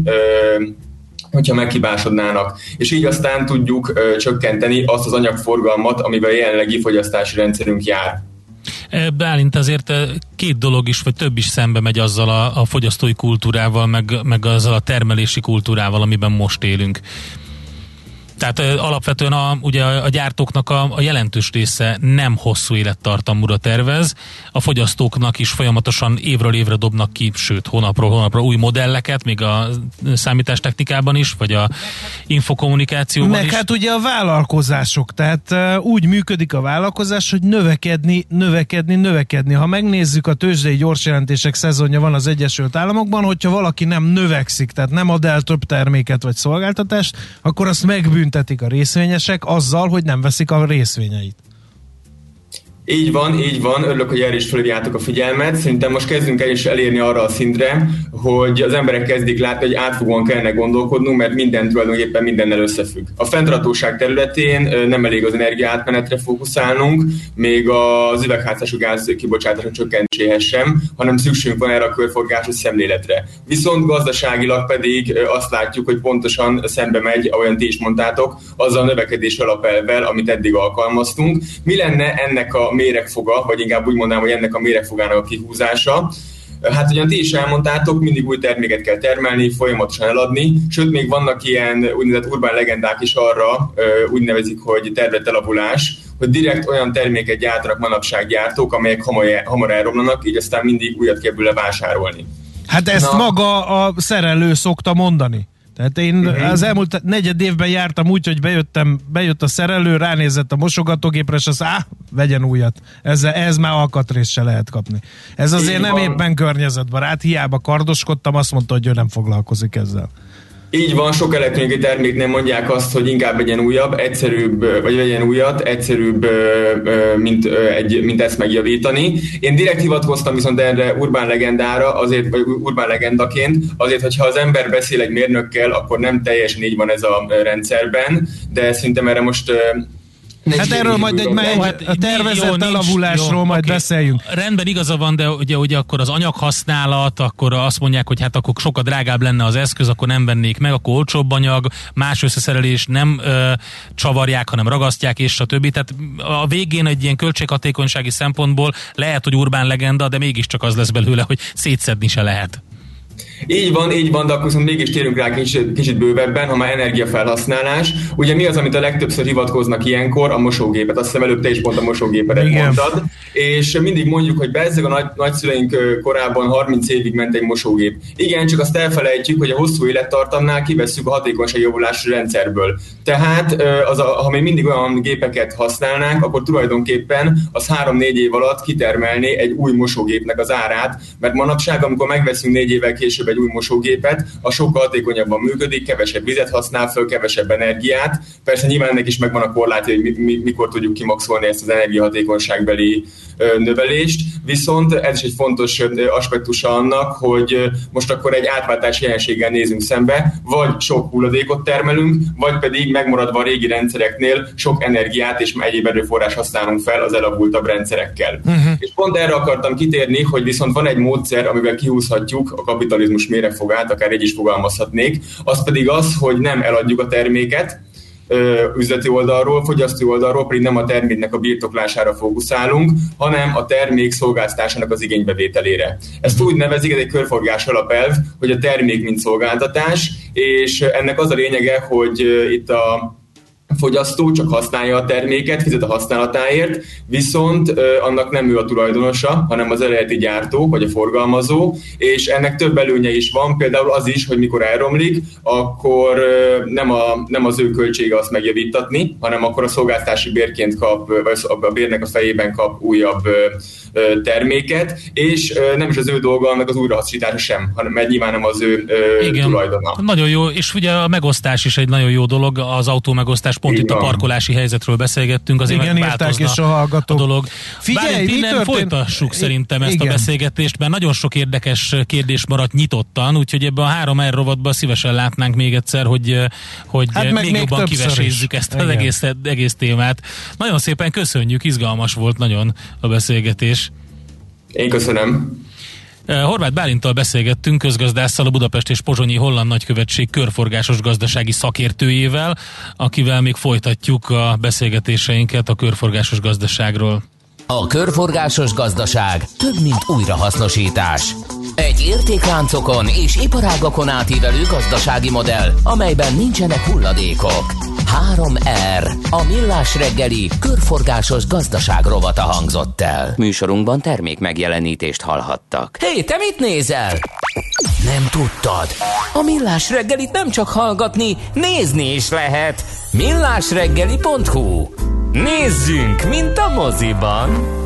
hogyha meghibásodnának. És így aztán tudjuk csökkenteni azt az anyagforgalmat, amivel a jelenlegi fogyasztási rendszerünk jár. Bálint azért két dolog is, vagy több is szembe megy azzal a, a fogyasztói kultúrával, meg, meg azzal a termelési kultúrával, amiben most élünk. Tehát alapvetően a, ugye a gyártóknak a, a jelentős része nem hosszú élettartamúra tervez, a fogyasztóknak is folyamatosan évről évre dobnak ki, sőt hónapról hónapra új modelleket, még a számítástechnikában is, vagy a infokommunikációban Meg is. hát ugye a vállalkozások, tehát úgy működik a vállalkozás, hogy növekedni, növekedni, növekedni. Ha megnézzük a tőzsdei gyorsjelentések szezonja van az Egyesült Államokban, hogyha valaki nem növekszik, tehát nem ad el több terméket vagy szolgáltatást, akkor azt megbűnt büntetik a részvényesek azzal, hogy nem veszik a részvényeit. Így van, így van. Örülök, hogy erre is felhívjátok a figyelmet. Szerintem most kezdünk el is elérni arra a szintre, hogy az emberek kezdik látni, hogy átfogóan kellene gondolkodnunk, mert minden tulajdonképpen mindennel összefügg. A fenntartóság területén nem elég az energia átmenetre fókuszálnunk, még az üvegházású gáz kibocsátások csökkentéséhez sem, hanem szükségünk van erre a körforgásos szemléletre. Viszont gazdaságilag pedig azt látjuk, hogy pontosan szembe megy, ahogyan ti is mondtátok, azzal a növekedés alapelvel, amit eddig alkalmaztunk. Mi lenne ennek a méregfoga, vagy inkább úgy mondanám, hogy ennek a méregfogának a kihúzása. Hát ugyan ti is elmondtátok, mindig új terméket kell termelni, folyamatosan eladni, sőt még vannak ilyen úgynevezett urbán legendák is arra, úgy nevezik, hogy tervett elavulás, hogy direkt olyan terméket gyártanak manapság gyártók, amelyek hamar, hamar elromlanak, így aztán mindig újat kell belőle vásárolni. Hát ezt Na. maga a szerelő szokta mondani. Tehát én uh-huh. az elmúlt negyed évben jártam úgy, hogy bejöttem, bejött a szerelő, ránézett a mosogatógépre, és az á, vegyen újat. Ez, ez már alkatrészt se lehet kapni. Ez azért Így nem van. éppen környezetbarát, hiába kardoskodtam, azt mondta, hogy ő nem foglalkozik ezzel. Így van, sok elektronikai terméknél mondják azt, hogy inkább vegyen újabb, egyszerűbb, vagy vegyen újat, egyszerűbb, mint, egy, mint ezt megjavítani. Én direkt hivatkoztam viszont erre urbán legendára, azért, vagy urbán legendaként, azért, hogyha az ember beszél egy mérnökkel, akkor nem teljesen így van ez a rendszerben, de szerintem erre most Hát erről majd egy, hát a tervezett jó, elavulásról jó, majd okay. beszéljünk. Rendben igaza van, de ugye, ugye akkor az anyaghasználat, akkor azt mondják, hogy hát akkor sokkal drágább lenne az eszköz, akkor nem vennék meg, akkor olcsóbb anyag, más összeszerelés nem ö, csavarják, hanem ragasztják, és a többi. Tehát a végén egy ilyen költséghatékonysági szempontból lehet, hogy urbán legenda, de mégiscsak az lesz belőle, hogy szétszedni se lehet. Így van, így van, de akkor viszont mégis térünk rá kicsit, kicsit bővebben, ha már energiafelhasználás. Ugye mi az, amit a legtöbbször hivatkoznak ilyenkor? A mosógépet. Azt hiszem előbb te is pont a mosógépet mondtad. És mindig mondjuk, hogy bezzeg a nagy, nagyszüleink korábban 30 évig ment egy mosógép. Igen, csak azt elfelejtjük, hogy a hosszú élettartamnál kivesszük a hatékonyság javulási rendszerből. Tehát az a, ha még mindig olyan gépeket használnánk, akkor tulajdonképpen az 3-4 év alatt kitermelni egy új mosógépnek az árát, mert manapság, amikor megveszünk 4 évvel később egy új mosógépet, a sokkal hatékonyabban működik, kevesebb vizet használ föl, kevesebb energiát. Persze nyilván ennek is megvan a korlátja, hogy mi, mi, mikor tudjuk kimaxolni ezt az energiahatékonyságbeli növelést, viszont ez is egy fontos aspektusa annak, hogy most akkor egy átváltási jelenséggel nézünk szembe, vagy sok hulladékot termelünk, vagy pedig megmaradva a régi rendszereknél sok energiát és egyéb erőforrás használunk fel az elavultabb rendszerekkel. Uh-huh. És pont erre akartam kitérni, hogy viszont van egy módszer, amivel kihúzhatjuk a kapitalizmus kapitalizmus mérefogát, akár egy is fogalmazhatnék, az pedig az, hogy nem eladjuk a terméket, üzleti oldalról, fogyasztói oldalról pedig nem a terméknek a birtoklására fókuszálunk, hanem a termék szolgáltatásának az igénybevételére. Ezt úgy nevezik, ez egy körforgás alapelv, hogy a termék mint szolgáltatás, és ennek az a lényege, hogy itt a fogyasztó csak használja a terméket, fizet a használatáért, viszont ö, annak nem ő a tulajdonosa, hanem az eredeti gyártó vagy a forgalmazó, és ennek több előnye is van, például az is, hogy mikor elromlik, akkor ö, nem, a, nem az ő költsége azt megjavítatni, hanem akkor a szolgáltási bérként kap, vagy a bérnek a fejében kap újabb ö, terméket, és nem is az ő dolga annak az újrahasznosítása sem, hanem mert nyilván nem az ő Igen, tulajdona. Nagyon jó, és ugye a megosztás is egy nagyon jó dolog, az autó megosztás, pont Igen. itt a parkolási helyzetről beszélgettünk, azért Igen, írták is a hallgatók. A dolog. Figyelj, Bár innen folytassuk szerintem ezt Igen. a beszélgetést, mert nagyon sok érdekes kérdés maradt nyitottan, úgyhogy ebben a három R rovatban szívesen látnánk még egyszer, hogy, hogy hát még, még jobban kivesézzük ezt az egész, egész témát. Nagyon szépen köszönjük, izgalmas volt nagyon a beszélgetés. Én köszönöm. Eh, Horváth Bálintal beszélgettünk, közgazdásszal a Budapest és Pozsonyi Holland Nagykövetség körforgásos gazdasági szakértőjével, akivel még folytatjuk a beszélgetéseinket a körforgásos gazdaságról. A körforgásos gazdaság több, mint újrahasznosítás. Egy értékláncokon és iparágakon átívelő gazdasági modell, amelyben nincsenek hulladékok. 3R. A millás reggeli körforgásos gazdaság rovata hangzott el. Műsorunkban termék megjelenítést hallhattak. Hé, hey, te mit nézel? Nem tudtad? A millás reggelit nem csak hallgatni, nézni is lehet. millásreggeli.hu Nézzünk, mint a moziban!